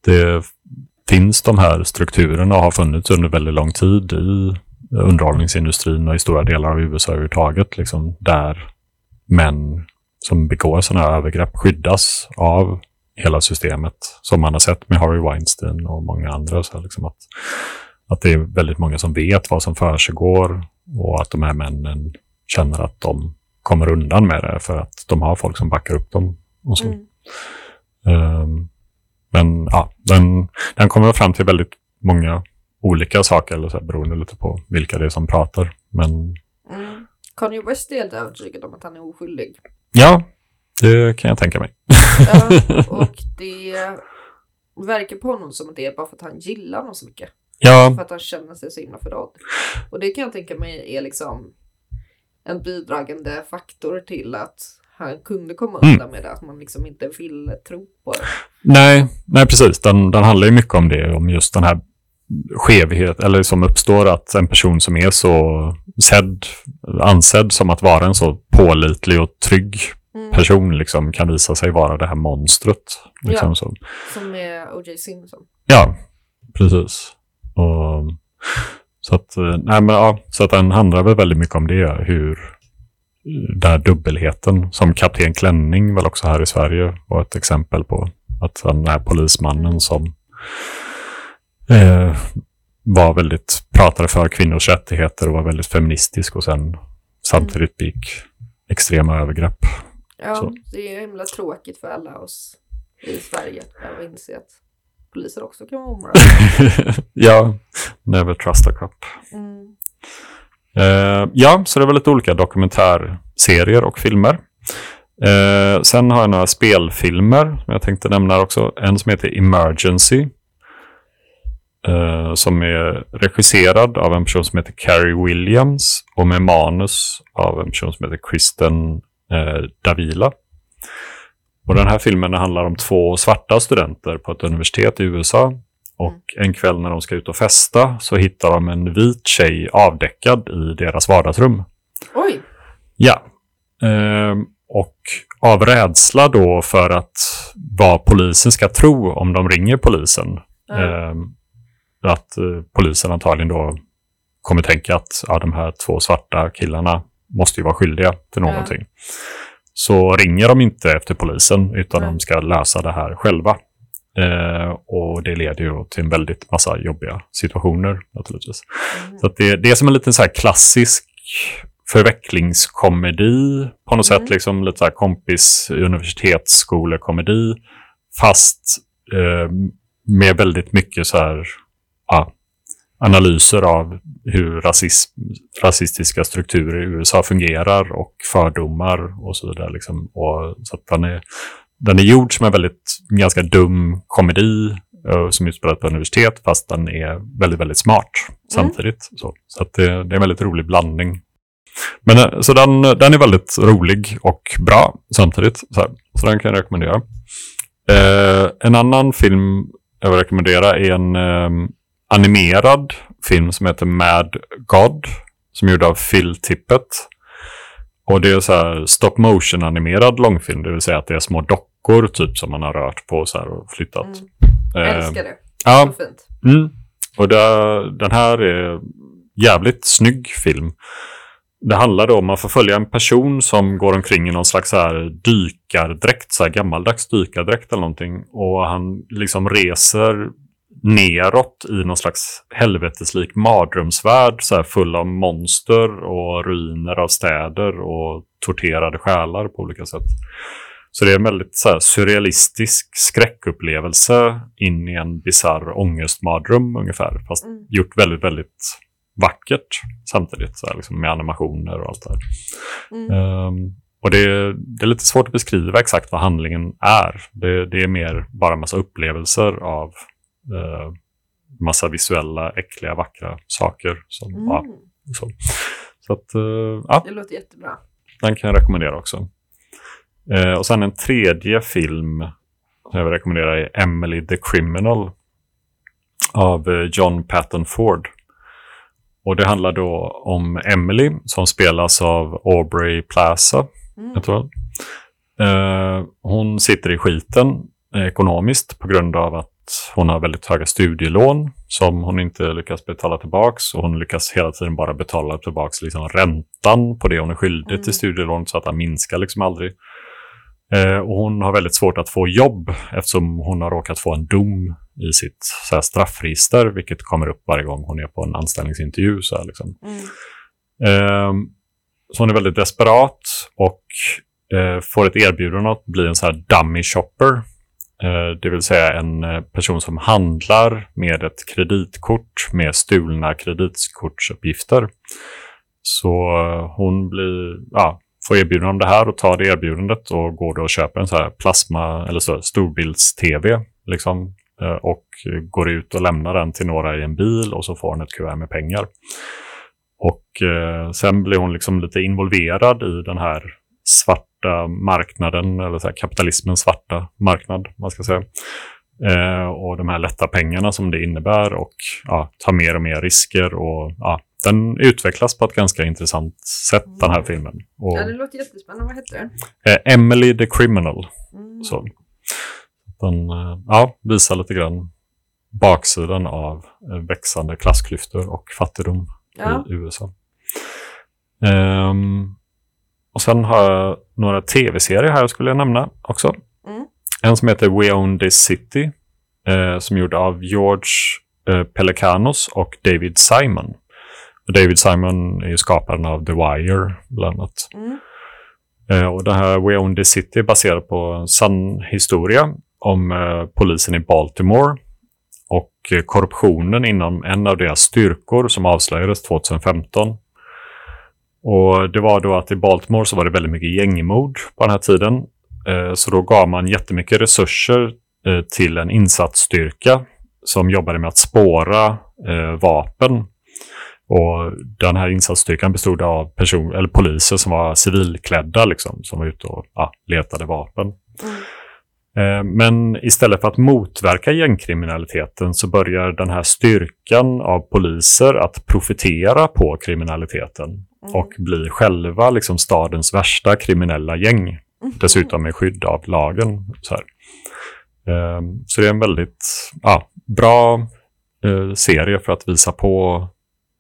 Speaker 2: det finns de här strukturerna och har funnits under väldigt lång tid i underhållningsindustrin och i stora delar av USA överhuvudtaget. Liksom, där män som begår sådana här övergrepp skyddas av hela systemet. Som man har sett med Harry Weinstein och många andra. Så här, liksom att, att det är väldigt många som vet vad som försiggår och att de här männen känner att de kommer undan med det för att de har folk som backar upp dem. Och så.
Speaker 3: Mm.
Speaker 2: Ehm, men ja, den, den kommer fram till väldigt många olika saker, eller så här, beroende lite på vilka det är som pratar. Men
Speaker 3: Mm. Kanye West är helt övertygad om att han är oskyldig.
Speaker 2: ja, det kan jag tänka mig.
Speaker 3: Ja, och det verkar på honom som att det är bara för att han gillar honom så mycket.
Speaker 2: Ja,
Speaker 3: För att han känner sig så himla förrådd. Och det kan jag tänka mig är liksom en bidragande faktor till att han kunde komma
Speaker 2: Mm.
Speaker 3: undan med det. Att man liksom inte vill tro på det.
Speaker 2: nej, nej precis. Den, den handlar ju mycket om det, om just den här skevhet, eller som uppstår att en person som är så sedd, ansedd som att vara en så pålitlig och trygg
Speaker 3: Mm.
Speaker 2: person liksom kan visa sig vara det här monstret. Liksom
Speaker 3: Ja.
Speaker 2: så.
Speaker 3: Som med O.J. Simpson.
Speaker 2: Ja, precis. Och, så, att, eh, nej, men, ja, så att den handlar väl väldigt mycket om det. Hur den här dubbelheten som Kapten Klänning väl också här i Sverige var ett exempel på. Att den här polismannen som eh, var väldigt, pratade för kvinnors rättigheter och var väldigt feministisk och sen samtidigt begick extrema övergrepp.
Speaker 3: Ja,
Speaker 2: Så.
Speaker 3: det är himla tråkigt för alla oss i Sverige. Jag inser att poliser också kan vara omoraliska.
Speaker 2: ja, never trust a cop.
Speaker 3: Mm.
Speaker 2: Eh, ja, så det är lite olika dokumentärserier och filmer. Eh, sen har jag några spelfilmer som jag tänkte nämna också. En som heter Emergency. Eh, som är regisserad av en person som heter Carrie Williams och med manus av en person som heter Kristen eh, Davila. Och den här filmen handlar om två svarta studenter på ett universitet i USA. Och en kväll när de ska ut och festa så hittar de en vit tjej avdäckad i deras vardagsrum.
Speaker 3: Oj!
Speaker 2: Ja. Ehm, och av rädsla då för att vad polisen ska tro om de ringer polisen.
Speaker 3: Ja.
Speaker 2: ehm, att eh, polisen antagligen då kommer tänka att ja, de här två svarta killarna måste ju vara skyldiga till någonting. Så ringer de inte efter polisen utan
Speaker 3: Nej.
Speaker 2: de ska lösa det här själva. Eh, och det leder ju till en väldigt massa jobbiga situationer naturligtvis.
Speaker 3: Mm.
Speaker 2: Så det, det är som en liten så här klassisk förvecklingskomedi på något
Speaker 3: Mm.
Speaker 2: sätt. Liksom lite så här kompis universitetsskolekomedi. Fast eh, med väldigt mycket så här ja, analyser av hur rasism, rasistiska strukturer i USA fungerar och fördomar och så vidare. Liksom. Och, så att den, är, den är gjord som en väldigt ganska dum komedi eh, som utspelar på universitet fast den är väldigt, väldigt smart samtidigt. Så, så att det, det är en väldigt rolig blandning. Men eh, så den, den är väldigt rolig och bra samtidigt. Så, så den kan jag rekommendera. Eh, en annan film jag vill rekommendera är en eh, animerad film som heter Mad God. Som är gjord av Phil Tippett. Och det är så här stop motion animerad långfilm. Det vill säga att det är små dockor typ som man har rört på så här och flyttat.
Speaker 3: Mm.
Speaker 2: Eh,
Speaker 3: Älskar det.
Speaker 2: ja,
Speaker 3: Så fint.
Speaker 2: Mm. Och det, den här är jävligt snygg film. Det handlar då om att man får följa en person som går omkring i någon slags så här dykardräkt, så här gammaldags dykardräkt eller någonting. Och han liksom reser neråt i någon slags helveteslik mardrömsvärld så här full av monster och ruiner av städer och torterade själar på olika sätt. Så det är en väldigt så här, surrealistisk skräckupplevelse in i en bisarr ångestmardröm ungefär. Fast
Speaker 3: Mm.
Speaker 2: gjort väldigt, väldigt vackert samtidigt. Så här, liksom, med animationer och allt det här.
Speaker 3: Mm.
Speaker 2: Ehm, och det är, det är lite svårt att beskriva exakt vad handlingen är. Det, det är mer bara en massa upplevelser av uh, massa visuella, äckliga, vackra saker. Som, ja,
Speaker 3: Mm.
Speaker 2: så. så att, eh, ja,
Speaker 3: Det låter jättebra.
Speaker 2: den kan jag rekommendera också. Eh, och sen en tredje film som jag vill rekommendera är Emily the Criminal av eh, John Patton Ford. Och det handlar då om Emily som spelas av Aubrey Plaza.
Speaker 3: Mm.
Speaker 2: Jag tror. Eh, hon sitter i skiten eh, ekonomiskt på grund av att hon har väldigt höga studielån som hon inte lyckas betala tillbaks och hon lyckas hela tiden bara betala tillbaks liksom räntan på det hon är skyldig
Speaker 3: Mm.
Speaker 2: till studielånet så att den minskar liksom aldrig. Eh, och hon har väldigt svårt att få jobb eftersom hon har råkat få en dom i sitt så här, straffregister vilket kommer upp varje gång hon är på en anställningsintervju. Så här, liksom.
Speaker 3: Mm.
Speaker 2: Ehm, så hon är väldigt desperat och eh, får ett erbjudande att bli en så här dummy shopper. Eh, det vill säga en eh, person som handlar med ett kreditkort med stulna kreditkortsuppgifter. Så eh, hon blir, ja, får erbjudande om det här och tar det erbjudandet och går då och köper en så här plasma eller så storbilds-tv. Liksom, och går ut och lämnar den till några i en bil och så får hon ett kuvert med pengar. Och eh, sen blir hon liksom lite involverad i den här svarta marknaden, eller så här kapitalismens svarta marknad, man ska säga. Eh, och de här lätta pengarna som det innebär och ja, tar mer och mer risker. Och ja, Den utvecklas på ett ganska intressant sätt, den här filmen. Och,
Speaker 3: Ja, det låter jättespännande. Vad heter den?
Speaker 2: eh, Emily the Criminal.
Speaker 3: Mm.
Speaker 2: Så. Den eh, ja, visar lite grann baksidan av eh, växande klassklyftor och fattigdom
Speaker 3: Ja.
Speaker 2: i USA. Ehm, och sen har jag några tv-serier här jag skulle nämna också.
Speaker 3: Mm.
Speaker 2: En som heter We Own This City, eh, som är gjord av George eh, Pelecanos och David Simon. Och David Simon är ju skaparen av The Wire, bland annat.
Speaker 3: Mm.
Speaker 2: Eh, och det här We Own This City är baserat på en sann historia om eh, polisen i Baltimore och eh, korruptionen inom en av deras styrkor som avslöjades 2015. Och det var då att i Baltimore så var det väldigt mycket gängmord på den här tiden. Eh, så då gav man jättemycket resurser eh, till en insatsstyrka som jobbade med att spåra eh, vapen. Och den här insatsstyrkan bestod av person, eller poliser som var civilklädda, liksom, som var ute och ja, letade vapen.
Speaker 3: Mm.
Speaker 2: Men istället för att motverka gängkriminaliteten så börjar den här styrkan av poliser att profitera på kriminaliteten
Speaker 3: Mm.
Speaker 2: och blir själva liksom stadens värsta kriminella gäng.
Speaker 3: Mm.
Speaker 2: Dessutom med skydd av lagen. Så, här. Eh, så det är en väldigt ja, bra eh, serie för att visa på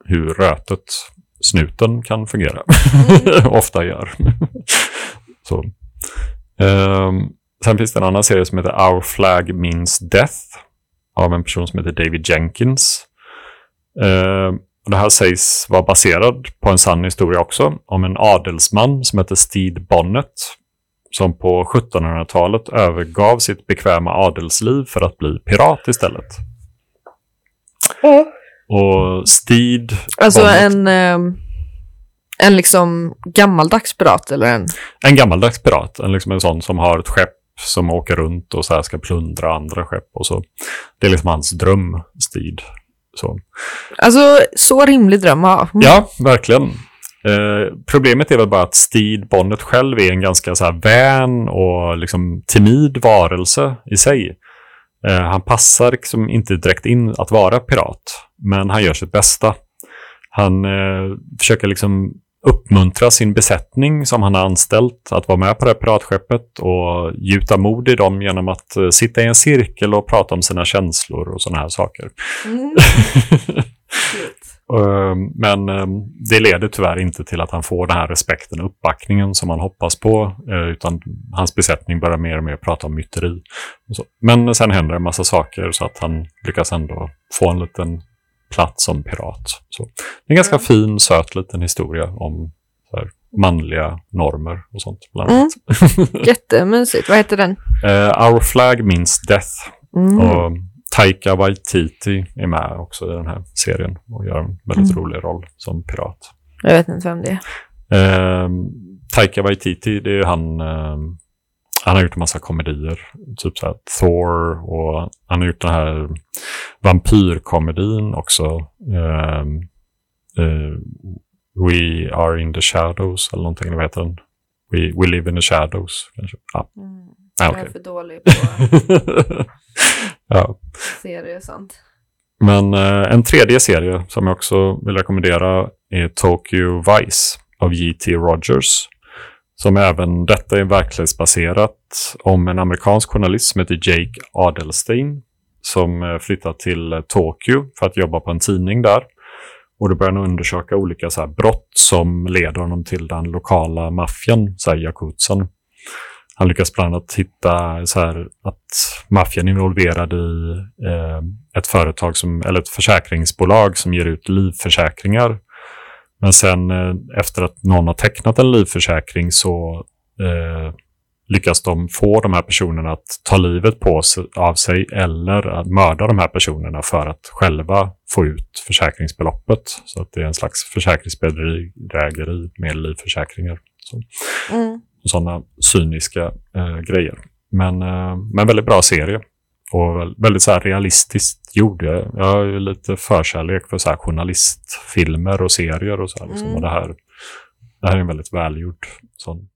Speaker 2: hur rötet snuten kan fungera. Ofta gör. så. Ehm, sen finns det en annan serie som heter Our Flag Means Death av en person som heter David Jenkins. Ehm, och det här sägs vara baserad på en sann historia också om en adelsman som heter Steed Bonnet som på 1700-talet övergav sitt bekväma adelsliv för att bli pirat istället. Och Steed
Speaker 3: Alltså
Speaker 2: Bonnet-
Speaker 3: en, ehm, en liksom gammaldags pirat eller en...
Speaker 2: En gammaldags pirat, en, liksom en sån som har ett skepp som åker runt och så här ska plundra andra skepp och så. Det är liksom hans dröm, Steed. Så.
Speaker 3: Alltså så rimlig dröm att ha.
Speaker 2: Ja, verkligen. Eh, problemet är väl bara att Steed Bonnet själv är en ganska så här vän och liksom timid varelse i sig. Eh, han passar liksom inte direkt in att vara pirat, men han gör sitt bästa. Han eh, försöker liksom uppmuntra sin besättning som han har anställt att vara med på det här piratskeppet och gjuta mod i dem genom att eh, sitta i en cirkel och prata om sina känslor och sådana här saker.
Speaker 3: Mm.
Speaker 2: Eh, Men eh, det leder tyvärr inte till att han får den här respekten och uppbackningen som han hoppas på, eh, utan hans besättning börjar mer och mer prata om myteri. Men sen händer en massa saker så att han lyckas ändå få en liten plats som pirat. Så det är en ganska
Speaker 3: Ja.
Speaker 2: fin, söt liten historia om här, manliga normer och sånt. Bland
Speaker 3: Mm.
Speaker 2: annat.
Speaker 3: Jättemysigt. Vad heter den?
Speaker 2: Eh, Our flag means death.
Speaker 3: Mm.
Speaker 2: Och Taika Waititi är med också i den här serien och gör en väldigt
Speaker 3: Mm.
Speaker 2: rolig roll som pirat.
Speaker 3: Jag vet inte vem det är.
Speaker 2: Eh, Taika Waititi, det är ju han, eh, han har gjort en massa komedier, typ så Thor och han har gjort den här vampyrkomedin också. Eh, eh, We are in the shadows eller någonting, vad heter den? We, we live in the shadows. Kanske. Ja, ah,
Speaker 3: Jag
Speaker 2: okej.
Speaker 3: är för dålig på
Speaker 2: ja.
Speaker 3: serier och sånt.
Speaker 2: Men eh, en tredje serie som jag också vill rekommendera är Tokyo Vice av J.T. Rogers. Som även detta är verklighetsbaserat om en amerikansk journalist som heter Jake Adelstein som eh, flyttar flyttat till eh, Tokyo för att jobba på en tidning där. Och då börjar han undersöka olika så här, brott som leder honom till den lokala maffian, så här, yakuzan. Han lyckas bland annat hitta så här, att maffian är involverad i eh, ett företag som, eller ett försäkringsbolag som ger ut livförsäkringar. Men sen eh, efter att någon har tecknat en livförsäkring så eh, lyckas de få de här personerna att ta livet på sig, av sig eller att mörda de här personerna för att själva få ut försäkringsbeloppet. Så att det är en slags försäkringsbedrägeri med livförsäkringar. Så
Speaker 3: Mm.
Speaker 2: sådana cyniska eh, grejer. Men, eh, men väldigt bra serie. Och väl- väldigt så här realistiskt gjord. Jag, jag har lite förkärlek för så journalistfilmer och serier och så här. Liksom.
Speaker 3: Mm.
Speaker 2: Och det här, det här är en väldigt välgjord sån.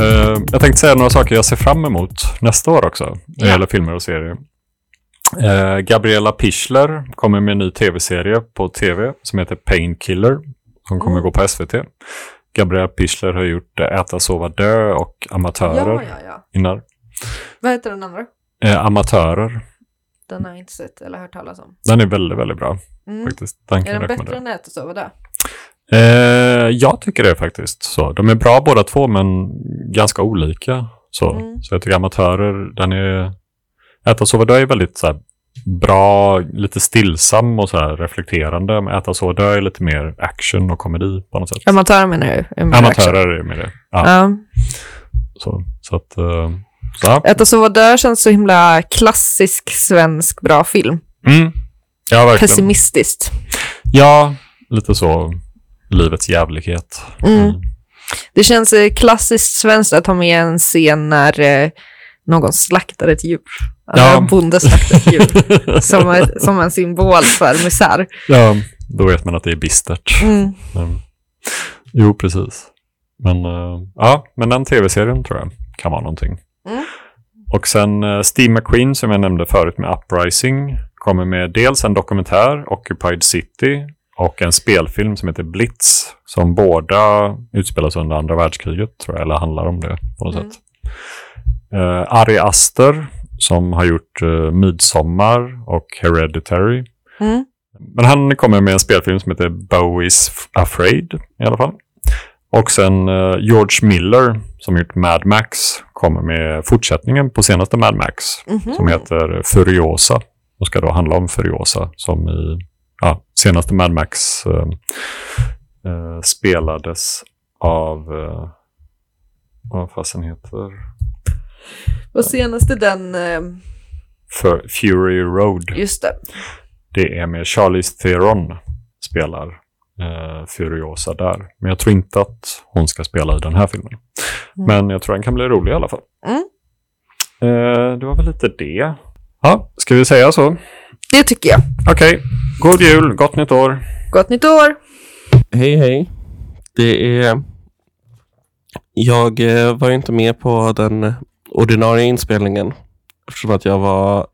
Speaker 2: Eh, jag tänkte säga några saker jag ser fram emot nästa år också. När det gäller filmer och serier. Eh, Gabriella Pichler kommer med en ny tv-serie på tv som heter Painkiller. Som kommer
Speaker 3: Mm.
Speaker 2: gå på SVT. Gabriella Pichler har gjort eh, Äta, sova, dö och Amatörer
Speaker 3: Ja, ja, ja.
Speaker 2: innan.
Speaker 3: Vad heter den andra?
Speaker 2: Eh, Amatörer.
Speaker 3: Den har jag inte sett eller hört talas om.
Speaker 2: Den är väldigt, väldigt bra
Speaker 3: Mm.
Speaker 2: faktiskt. Den
Speaker 3: Är den bättre än Ät och sova dö?
Speaker 2: Eh, jag tycker det faktiskt. Så, de är bra båda två men ganska olika. Så,
Speaker 3: Mm.
Speaker 2: så jag tycker Amatörer, den är... Äta, sova, dö är väldigt så här, bra, lite stillsam och så här, reflekterande. Äta, sova, dö är lite mer action och komedi på något sätt.
Speaker 3: Amatörer menar du? Mer action.
Speaker 2: Amatörer är med det. Ja,
Speaker 3: Ja.
Speaker 2: så, så att... eh, så, ja.
Speaker 3: Ät och sova dö känns så himla klassisk svensk bra film.
Speaker 2: Mm. Ja, verkligen.
Speaker 3: Pessimistiskt.
Speaker 2: Ja, lite så. Livets jävlighet.
Speaker 3: Mm. Det känns eh, klassiskt svenskt att ha med en scen när eh, någon slaktar ett djur.
Speaker 2: Ja.
Speaker 3: bonde slaktar ett djur. som, som en symbol för misär.
Speaker 2: Ja, då vet man att det är bistert.
Speaker 3: Mm.
Speaker 2: Men, jo, precis. Men, eh, ja, men den tv-serien tror jag kan vara någonting.
Speaker 3: Mm.
Speaker 2: Och sen uh, Steve McQueen som jag nämnde förut med Uprising kommer med dels en dokumentär, Occupied City, och en spelfilm som heter Blitz, som båda utspelas under andra världskriget, tror jag, eller handlar om det på något
Speaker 3: Mm.
Speaker 2: sätt. Uh, Ari Aster, som har gjort uh, Midsommar och Hereditary.
Speaker 3: Mm.
Speaker 2: Men han kommer med en spelfilm som heter Bowie's Afraid i alla fall. Och sen eh, George Miller som gjort Mad Max kommer med fortsättningen på senaste Mad Max
Speaker 3: Mhm.
Speaker 2: som heter Furiosa och ska då handla om Furiosa som i ja, senaste Mad Max eh, eh, spelades av vad fasen heter
Speaker 3: Och senaste den, eh,
Speaker 2: För Fury Road.
Speaker 3: just det.
Speaker 2: Det är med Charlize Theron spelar eh, Furiosa där. Men jag tror inte att hon ska spela i den här filmen.
Speaker 3: Mm.
Speaker 2: Men jag tror den kan bli rolig i alla fall.
Speaker 3: Mm.
Speaker 2: Eh, det var väl lite det. Ja, ska vi säga så?
Speaker 3: Det tycker jag.
Speaker 2: Okej, god jul, gott nytt år.
Speaker 3: Gott nytt år!
Speaker 4: Hej hej. Det är jag eh, var ju inte med på den ordinarie inspelningen eftersom att jag var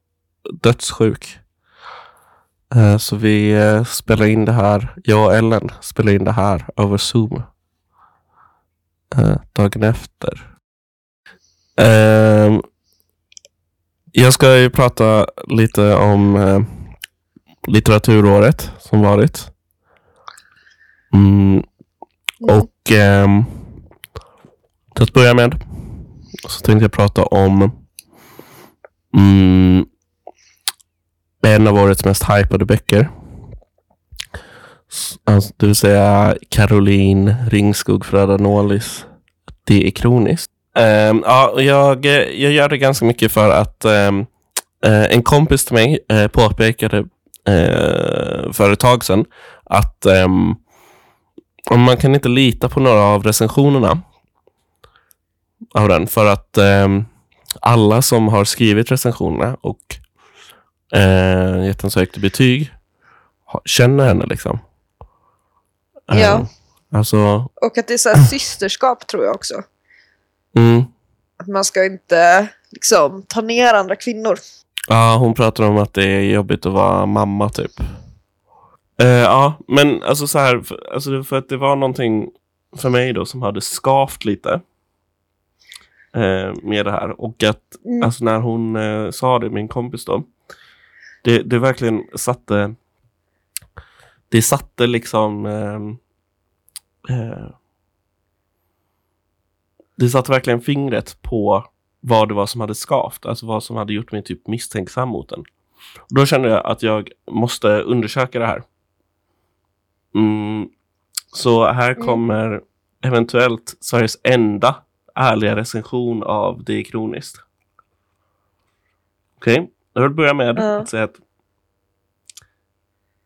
Speaker 4: dödssjuk. Eh, så vi eh, spelar in det här, jag och Ellen spelar in det här över Zoom. Eh, dagen efter. Ehm, jag ska ju prata lite om litteraturåret som varit. Mm, och ehm, till att börja med så tänkte jag prata om mm, en av årets mest hypade böcker. Alltså, det vill säga Caroline Ringskog Fröda Nålis. Det är kroniskt. Um, ja, jag, jag gör det ganska mycket för att um, en kompis till mig uh, påpekade uh, för ett tag sedan att um, man kan inte lita på några av recensionerna av den för att ehm, alla som har skrivit recensionerna och eh, gett en så högt betyg känner henne liksom.
Speaker 3: Ja.
Speaker 4: Eh, alltså,
Speaker 3: Och att det är så systerskap tror jag också.
Speaker 4: mm,
Speaker 3: Att man ska inte liksom ta ner andra kvinnor.
Speaker 4: ja, hon pratar om att det är jobbigt att vara mamma typ. Eh, ja, men alltså så här, för, alltså för att det var någonting för mig då som hade skavt lite eh, med det här. Och att
Speaker 3: Mm.
Speaker 4: alltså när hon eh, sa det, min kompis då, det, det verkligen satte, det satte liksom, ehm, eh, det satte verkligen fingret på vad det var som hade skavt, alltså vad som hade gjort mig typ misstänksam mot den. Då kände jag att jag måste undersöka det här. Mm, så här
Speaker 3: Mm.
Speaker 4: kommer eventuellt Sveriges enda ärliga recension av Det är kroniskt. Okej, jag vill börja med
Speaker 3: Ja.
Speaker 4: att säga att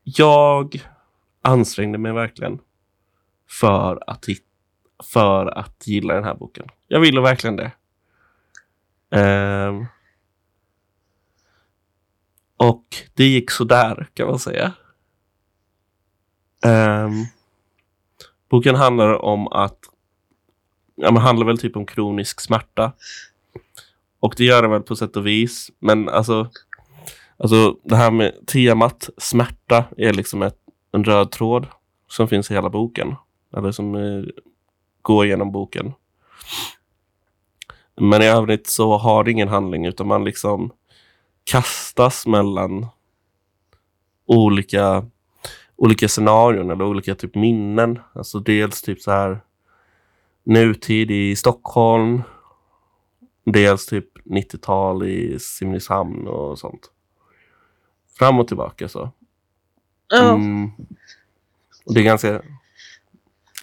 Speaker 4: jag ansträngde mig verkligen för att, för att gilla den här boken. Jag ville verkligen det. Ehm, och det gick så där kan man säga. Ehm, boken handlar om att ja, men handlar väl typ om kronisk smärta. Och det gör den väl på sätt och vis. Men alltså, alltså det här med temat smärta är liksom ett, en röd tråd som finns i hela boken. Eller som eh, går genom boken. Men i övrigt så har det ingen handling utan man liksom kastas mellan olika, olika scenarion eller olika typ minnen. Alltså dels typ så här nutid i Stockholm. Dels typ 90-tal i Simrishamn och sånt. Fram och tillbaka så.
Speaker 3: Ja.
Speaker 4: Mm. Och det är ganska...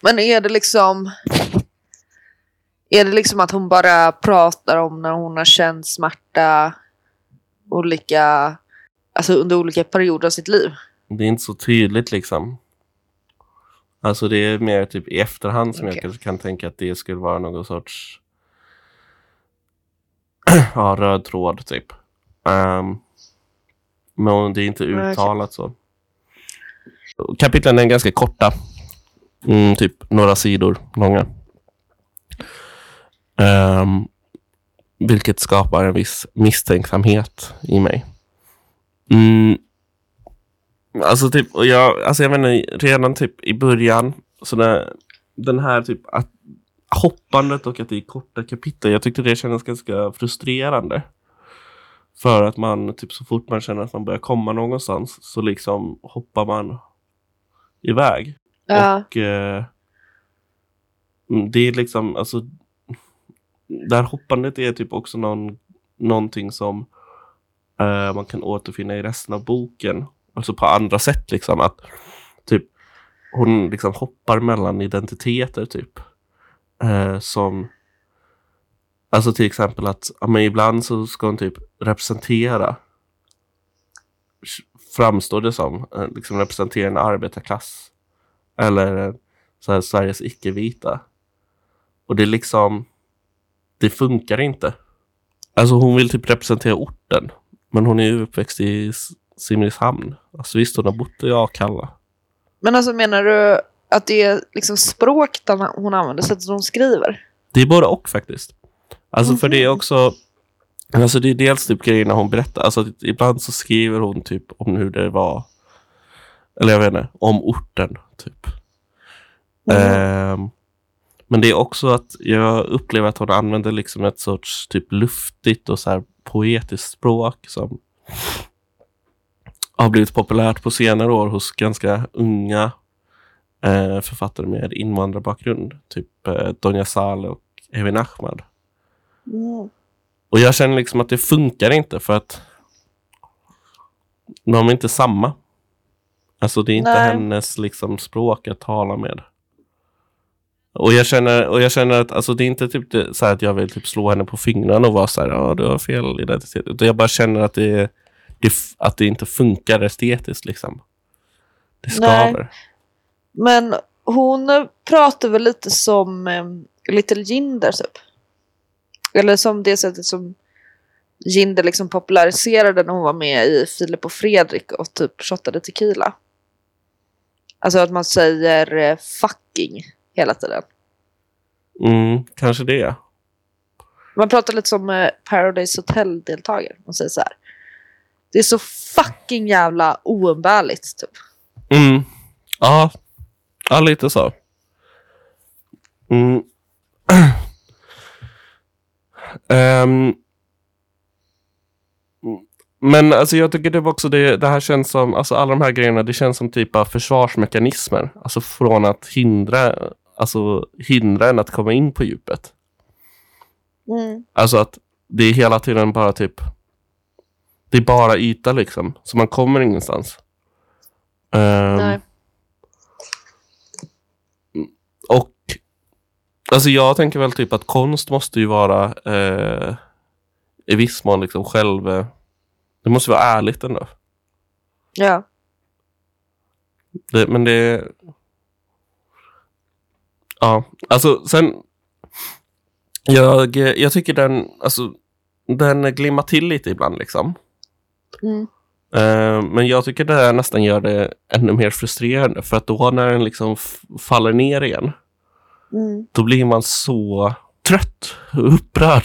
Speaker 3: Men är det liksom... Är det liksom att hon bara pratar om när hon har känt smärta olika, alltså under olika perioder av sitt liv?
Speaker 4: Det är inte så tydligt liksom. Alltså det är mer typ i efterhand som jag
Speaker 3: Okej.
Speaker 4: kanske kan tänka att det skulle vara någon sorts ja, röd tråd typ. Ehm, men det är inte uttalat så. Kapitlen är ganska korta. Mm, typ några sidor långa. Ehm, vilket skapar en viss misstänksamhet i mig. Mm, Alltså typ, och jag, alltså jag menar redan typ i början, så när, den här typ att hoppandet och att det är korta kapitel, jag tyckte det kändes ganska frustrerande. För att man, typ så fort man känner att man börjar komma någonstans så liksom hoppar man iväg.
Speaker 3: Ja.
Speaker 4: Och eh, mm, det är liksom, alltså det här hoppandet är typ också någon, någonting som eh, man kan återfinna i resten av boken. Alltså på andra sätt liksom. Att typ hon liksom hoppar mellan identiteter typ. Eh, som Alltså till exempel att ja, men ibland så ska hon typ representera framstår det som, eh, liksom representera en arbetarklass. Eller eh, så här, Sveriges icke-vita. Och det är liksom, det funkar inte. Alltså hon vill typ representera orten. Men hon är ju uppväxt i Simrishamn. Alltså visst, hon har bott i Akalla.
Speaker 3: Men alltså menar du att det är liksom språk hon använder, sättet hon skriver?
Speaker 4: Det är både och faktiskt. Alltså för det är också, alltså det är dels typ grejerna hon berättar. Alltså ibland så skriver hon typ om hur det var, eller jag vet inte, om orten typ. Ehm, men det är också att jag upplever att hon använder liksom ett sorts typ luftigt och så här poetiskt språk som har blivit populärt på senare år hos ganska unga eh, författare med invandrarbakgrund. Typ eh, Donja Saleh och Evin Ahmad.
Speaker 3: Mm.
Speaker 4: Och jag känner liksom att det funkar inte för att de är inte samma. Alltså det är inte
Speaker 3: Nej.
Speaker 4: hennes liksom språk att tala med. Och jag känner, och jag känner att alltså, det är inte typ det, så att jag vill typ slå henne på fingrarna och vara så här, ja du har fel identitet. Utan jag bara känner att det, det, att det inte funkar estetiskt liksom. Det
Speaker 3: Nej.
Speaker 4: skaver.
Speaker 3: Men hon pratar väl lite som eh, Little Jinder typ. Eller som det sättet som Jinder liksom populariserade när hon var med i Filip och Fredrik och typ shottade tequila. Alltså att man säger eh, fucking hela tiden.
Speaker 4: Mm, kanske det.
Speaker 3: Man pratar lite som eh, Paradise Hotel-deltagare. Man säger så här. Det är så fucking jävla oumbärligt typ.
Speaker 4: Mm. Ja. ja, lite så. Mm. Ehm. Men alltså jag tycker det var också det, det här känns som, alltså alla de här grejerna, det känns som typ av försvarsmekanismer. Alltså från att hindra, alltså hindra en att komma in på djupet.
Speaker 3: Mm.
Speaker 4: Alltså att det är hela tiden bara typ, det är bara yta liksom. Så man kommer ingenstans. Ehm,
Speaker 3: Nej.
Speaker 4: Och alltså jag tänker väl typ att konst måste ju vara eh, i viss mån liksom själv... eh, Det måste vara ärligt ändå.
Speaker 3: Ja.
Speaker 4: Det, men det... Ja, alltså sen... Jag, jag tycker den, alltså, den glimmar till lite ibland liksom.
Speaker 3: Mm.
Speaker 4: Eh, men jag tycker det här nästan gör det ännu mer frustrerande. För att då när den liksom faller ner igen,
Speaker 3: Mm.
Speaker 4: då blir man så trött och upprörd.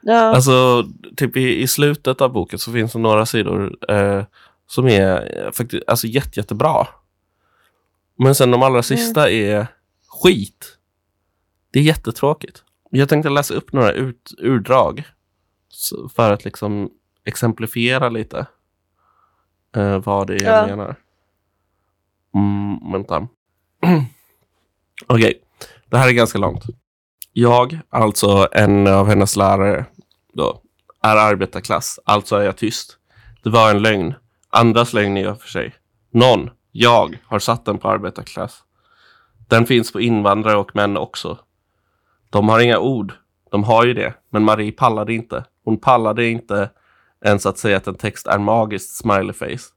Speaker 3: Ja.
Speaker 4: Alltså, typ i, i slutet av boken så finns det några sidor eh, som är faktiskt alltså, jätte, jättebra. Men sen de allra sista är skit. Det är jättetråkigt. Jag tänkte läsa upp några ut, urdrag för att liksom exemplifiera lite eh, vad det är jag
Speaker 3: Ja.
Speaker 4: menar. Mm, vänta. Okej, det här är ganska långt. Jag, alltså en av hennes lärare, då, är arbetarklass, alltså är jag tyst. Det var en lögn. Andras lögn är jag för sig. Någon, jag, har satt den på arbetarklass. Den finns på invandrare och män också. De har inga ord. De har ju det, men Marie pallade inte. Hon pallade inte ens att säga att en text är magiskt smileyface.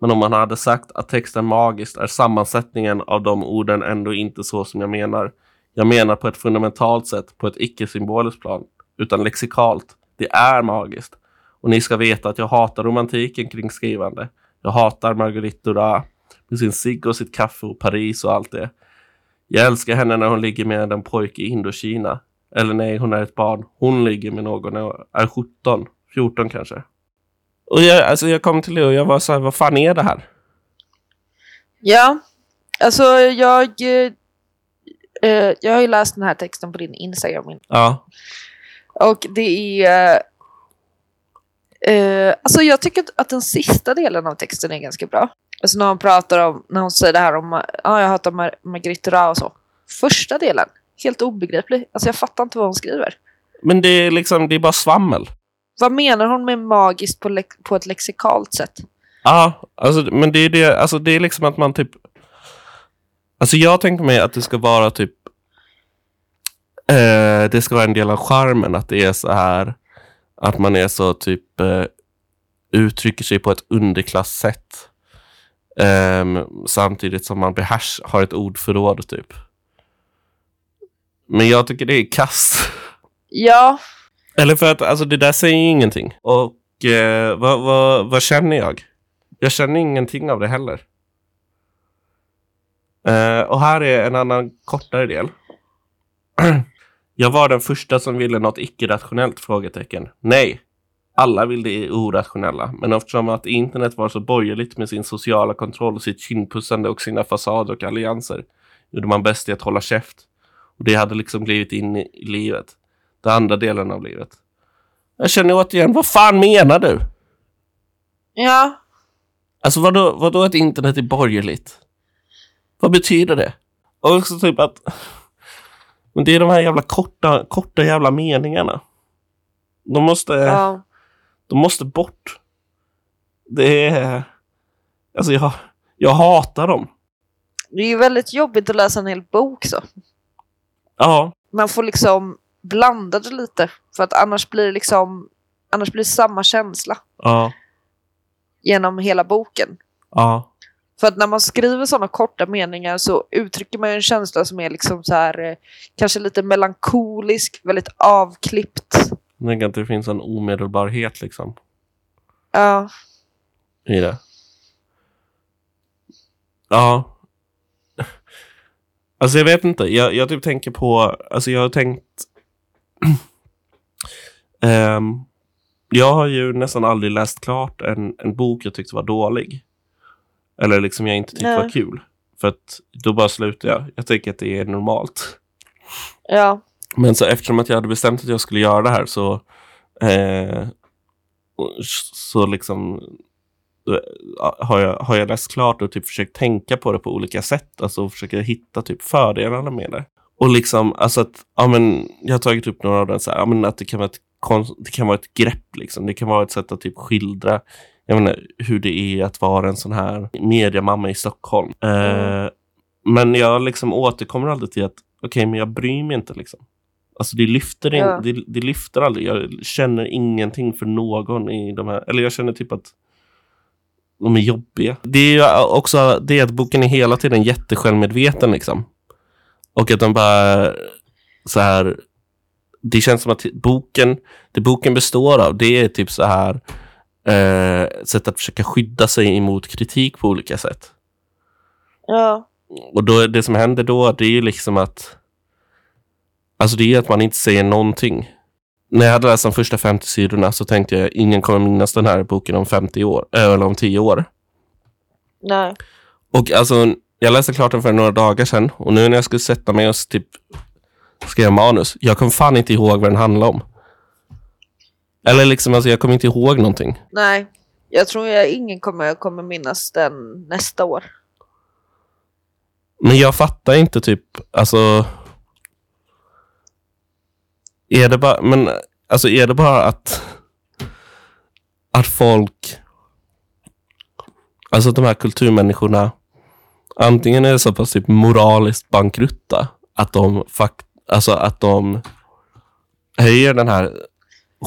Speaker 4: Men om man hade sagt att texten magiskt är sammansättningen av de orden ändå inte så som jag menar. Jag menar på ett fundamentalt sätt, på ett icke-symboliskt plan, utan lexikalt. Det är magiskt. Och ni ska veta att jag hatar romantiken kring skrivande. Jag hatar Marguerite Duras med sin cigg och sitt kaffe och Paris och allt det. Jag älskar henne när hon ligger med en pojke i Indokina. Eller nej, hon är ett barn. Hon ligger med någon när hon är 17, 14 kanske. Och jag, alltså jag kom till det och jag var så här, vad fan är det här?
Speaker 3: Ja, alltså jag... eh, Eh, jag har ju läst den här texten på din Instagram.
Speaker 4: Ja.
Speaker 3: Och det är... Eh, alltså jag tycker att- den sista delen av texten är ganska bra. Alltså när hon pratar om, när hon säger det här om, ja jag hatar Mar- Marguerite Duras och så. Första delen, helt obegriplig. Alltså jag fattar inte vad hon skriver.
Speaker 4: Men det är liksom, det är bara svammel.
Speaker 3: Vad menar hon med magiskt på, på ett lexikalt sätt?
Speaker 4: Ja, alltså, men det är det, alltså det är liksom att man typ... Alltså jag tänker mig att det ska vara typ... Eh, det ska vara en del av charmen att det är så här... Att man är så typ... Eh, uttrycker sig på ett underklasssätt. Ehm, samtidigt som man behärs, har ett ordförråd typ. Men jag tycker det är kast.
Speaker 3: Ja,
Speaker 4: eller för att alltså, det där säger ju ingenting. Och eh, vad, vad, vad känner jag? Jag känner ingenting av det heller. Eh, och här är en annan kortare del. Jag var den första som ville något icke-rationellt? Frågetecken. Nej. Alla vill det orationella, men eftersom att internet var så borgerligt med sin sociala kontroll, sitt kindpussande och sina fasader och allianser gjorde man bäst i att hålla käft. Och det hade liksom blivit in i livet. Den andra delen av livet. Jag känner återigen, vad fan menar du?
Speaker 3: Ja,
Speaker 4: Alltså vadå, vadå att internet är borgerligt? Vad betyder det? Och också typ att... Men det är de här jävla korta, korta jävla meningarna. De måste,
Speaker 3: ja.
Speaker 4: de måste bort. Det är... Alltså jag, jag hatar dem.
Speaker 3: Det är ju väldigt jobbigt att läsa en hel bok så.
Speaker 4: Ja,
Speaker 3: Man får liksom blanda det lite. För att annars blir det liksom annars blir samma känsla
Speaker 4: ja,
Speaker 3: genom hela boken.
Speaker 4: ja.
Speaker 3: För att när man skriver sådana korta meningar så uttrycker man en känsla som är liksom så här eh, kanske lite melankolisk, väldigt avklippt.
Speaker 4: Jag tänker att det finns en omedelbarhet liksom
Speaker 3: Ja,
Speaker 4: i det. Ja. Alltså jag vet inte. Jag, jag typ tänker på, alltså jag har tänkt Ehm, jag har ju nästan aldrig läst klart en, en bok jag tyckte var dålig. Eller liksom jag inte tyckte
Speaker 3: Nej.
Speaker 4: var kul. För att då bara slutar jag. Jag tycker att det är normalt.
Speaker 3: ja,
Speaker 4: Men så eftersom att jag hade bestämt att jag skulle göra det här så eh, så liksom har jag, har jag läst klart och typ försökt tänka på det på olika sätt. Alltså försöka hitta typ fördelarna med det. Och liksom, alltså att, ja men, jag har tagit upp några av dem så här, ja men att det kan vara ett, konst, det kan vara ett grepp liksom. Det kan vara ett sätt att typ skildra, jag menar, hur det är att vara en sån här mediamamma i Stockholm. Eh, men jag liksom återkommer alltid till att, okej, men jag bryr mig inte liksom. Alltså det lyfter, in,
Speaker 3: Ja.
Speaker 4: det, det lyfter aldrig. Jag känner ingenting för någon i de här, eller jag känner typ att de är jobbiga. Det är ju också det att boken är hela tiden jättesjälvmedveten liksom. Och att de bara så här. Det känns som att boken, det boken består av, det är typ så här eh, sätt att försöka skydda sig emot kritik på olika sätt.
Speaker 3: ja,
Speaker 4: Och då, det som händer då, det är ju liksom att Alltså det är att man inte säger någonting. När jag hade läst de första 50 sidorna så tänkte jag ingen kommer minnas den här boken om 50 år, eller om 10 år.
Speaker 3: nej,
Speaker 4: Och alltså, jag läste klart den för några dagar sedan och nu när jag skulle sätta mig och typ skriva manus, jag kom fan inte ihåg vad den handlade om. Eller liksom, alltså jag kommer inte ihåg någonting.
Speaker 3: nej. Jag tror jag ingen kommer, kommer minnas den nästa år.
Speaker 4: Men jag fattar inte typ, alltså... Är det bara, men alltså är det bara att... Att folk... Alltså de här kulturmänniskorna antingen är så pass typ moraliskt bankrutta att de fakt, alltså att de höjer den här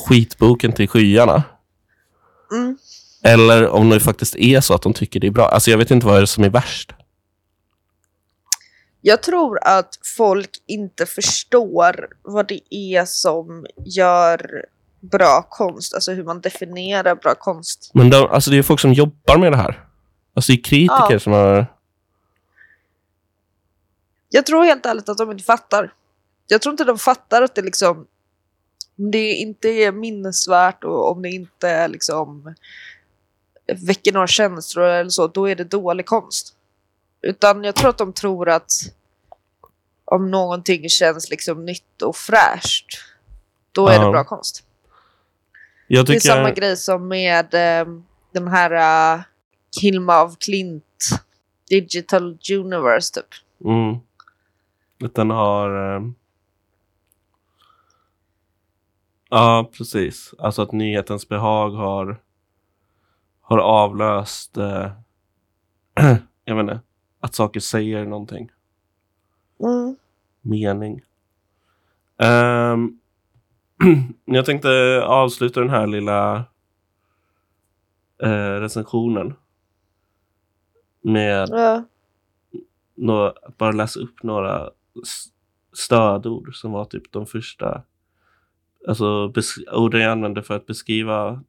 Speaker 4: skitboken till skyarna.
Speaker 3: Mm.
Speaker 4: Eller om det faktiskt är så att de tycker det är bra. Alltså jag vet inte vad är det som är värst.
Speaker 3: Jag tror att folk inte förstår vad det är som gör bra konst, alltså hur man definierar bra konst.
Speaker 4: Men de, alltså det är folk som jobbar med det här. Alltså det är kritiker
Speaker 3: Ja.
Speaker 4: som har...
Speaker 3: Jag tror helt ärligt att de inte fattar. Jag tror inte de fattar att det liksom om det inte är minnesvärt och om det inte liksom väcker några känslor eller så, då är det dålig konst. Utan jag tror att de tror att om någonting känns liksom nytt och fräscht, då är
Speaker 4: Ja.
Speaker 3: det bra konst.
Speaker 4: Jag
Speaker 3: Det är
Speaker 4: tycker...
Speaker 3: samma grej som med eh, den här uh, Hilma av Klint, Digital Universe typ.
Speaker 4: Mm. Den har... eh, Ja, precis. Alltså att nyhetens behag har, har avlöst... Eh... jag vet inte. Att saker säger någonting.
Speaker 3: Mm.
Speaker 4: Mening. Ehm, jag tänkte avsluta den här lilla eh, recensionen med
Speaker 3: Ja.
Speaker 4: några, bara läsa upp några stödord som var typ de första alltså orden jag använde för att beskriva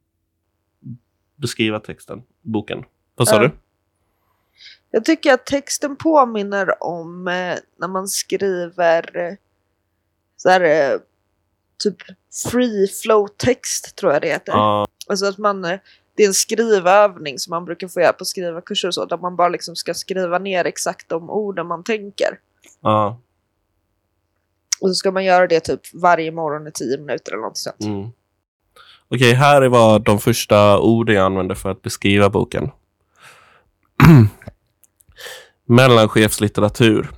Speaker 4: beskriva texten, boken. Vad sa
Speaker 3: Ja.
Speaker 4: du?
Speaker 3: Jag tycker att texten påminner om eh, när man skriver eh, så här, eh, typ free flow text tror jag det heter.
Speaker 4: Ja,
Speaker 3: Alltså att man, eh, det är en skrivövning som man brukar få göra på skrivarkurser och så, där man bara liksom ska skriva ner exakt de orden man tänker.
Speaker 4: ja.
Speaker 3: Och så ska man göra det typ varje morgon i tio minuter eller något sånt.
Speaker 4: Mm. Okej, här är vad de första orden jag använder för att beskriva boken. Mellanchefslitteratur.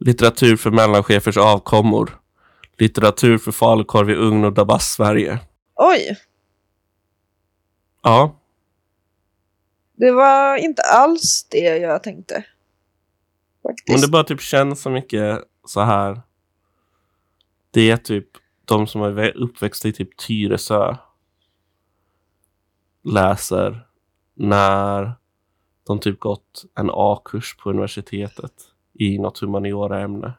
Speaker 4: Litteratur för mellanchefers avkommor. Litteratur för falukorv i ugn och Dabas-Sverige.
Speaker 3: Oj!
Speaker 4: Ja,
Speaker 3: Det var inte alls det jag tänkte. Faktiskt.
Speaker 4: men det bara typ känns så mycket så här. Det är typ de som är uppväxta i typ Tyresö läser när de typ gått en A-kurs på universitetet i något humaniora-ämne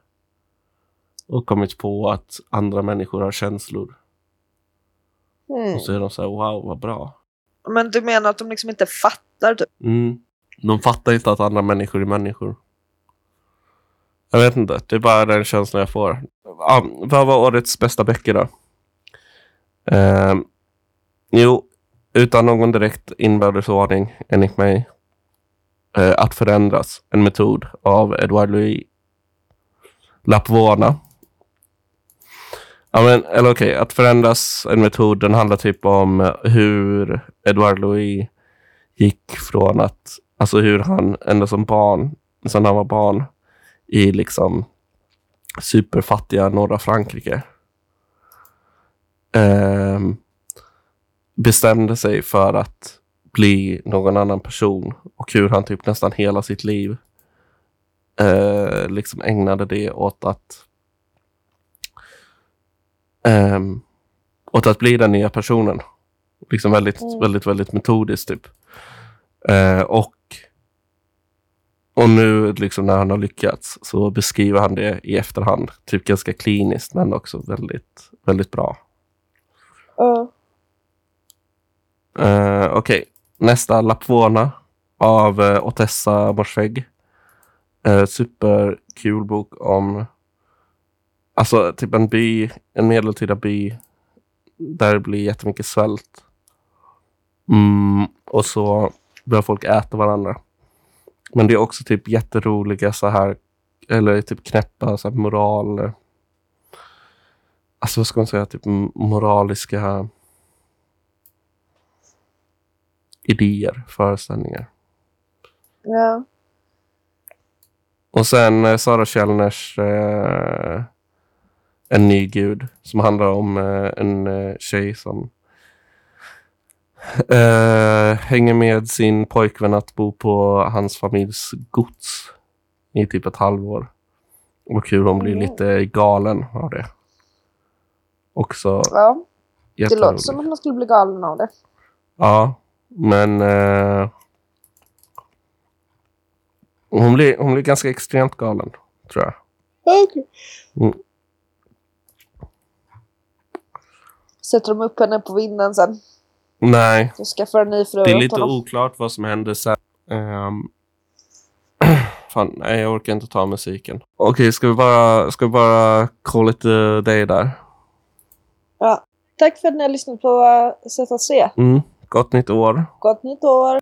Speaker 4: och kommit på att andra människor har känslor.
Speaker 3: Mm.
Speaker 4: Och så är de så här, wow, vad bra.
Speaker 3: Men du menar att de liksom inte fattar typ?
Speaker 4: Mm. De fattar inte att andra människor är människor. Jag vet inte, det är bara den känslan jag får. Ah, vad var årets bästa böcker då? Eh, jo, utan någon direkt inbördes ordning enligt mig. Eh, att förändras, en metod av Edouard Louis Lapvona. Ja, men, eller okej, okay, att förändras en metod, den handlar typ om hur Edouard Louis gick från att, alltså hur han ända som barn, sen han var barn, i liksom superfattiga norra Frankrike. ehm, bestämde sig för att bli någon annan person och hur han typ nästan hela sitt liv eh, liksom ägnade det åt att ehm, åt att bli den nya personen. Liksom väldigt,
Speaker 3: Mm.
Speaker 4: väldigt, väldigt metodiskt typ. Eh, och, och nu liksom när han har lyckats så beskriver han det i efterhand. Typ ganska kliniskt men också väldigt, väldigt bra.
Speaker 3: Ja.
Speaker 4: Eh, Okej, nästa Lapvona av uh, Otessa Morsfegh. Uh, superkul bok om alltså typ en by, en medeltida by där det blir jättemycket svält. Mm, och så börjar folk äta varandra. Men det är också typ jätteroliga så här, eller typ knäppa så här moral... Alltså vad ska man säga, typ moraliska idéer, föreställningar.
Speaker 3: ja.
Speaker 4: Och sen eh, Sara Källners eh, En ny gud som handlar om eh, en eh, tjej som eh, hänger med sin pojkvän att bo på hans familjs gods i typ ett halvår. Och hur hon blir
Speaker 3: Mm.
Speaker 4: lite galen av det. Också
Speaker 3: ja. Det låter som att man skulle bli galen av det.
Speaker 4: Ja, men eh, hon, blir, hon blir ganska extremt galen, tror jag.
Speaker 3: Okay.
Speaker 4: Mm.
Speaker 3: Sätter de upp henne på vinden sen.
Speaker 4: Nej.
Speaker 3: Du skaffar en ny fru
Speaker 4: Det är lite
Speaker 3: honom.
Speaker 4: oklart vad som händer sen. Um, fan, nej, jag orkar inte ta musiken. Okej, okay, ska vi bara, ska vi bara call it a day där?
Speaker 3: Ja. Tack för att ni har lyssnat på eh, ZHC.
Speaker 4: Mm. Gott nytt år.
Speaker 3: Gott nytt år.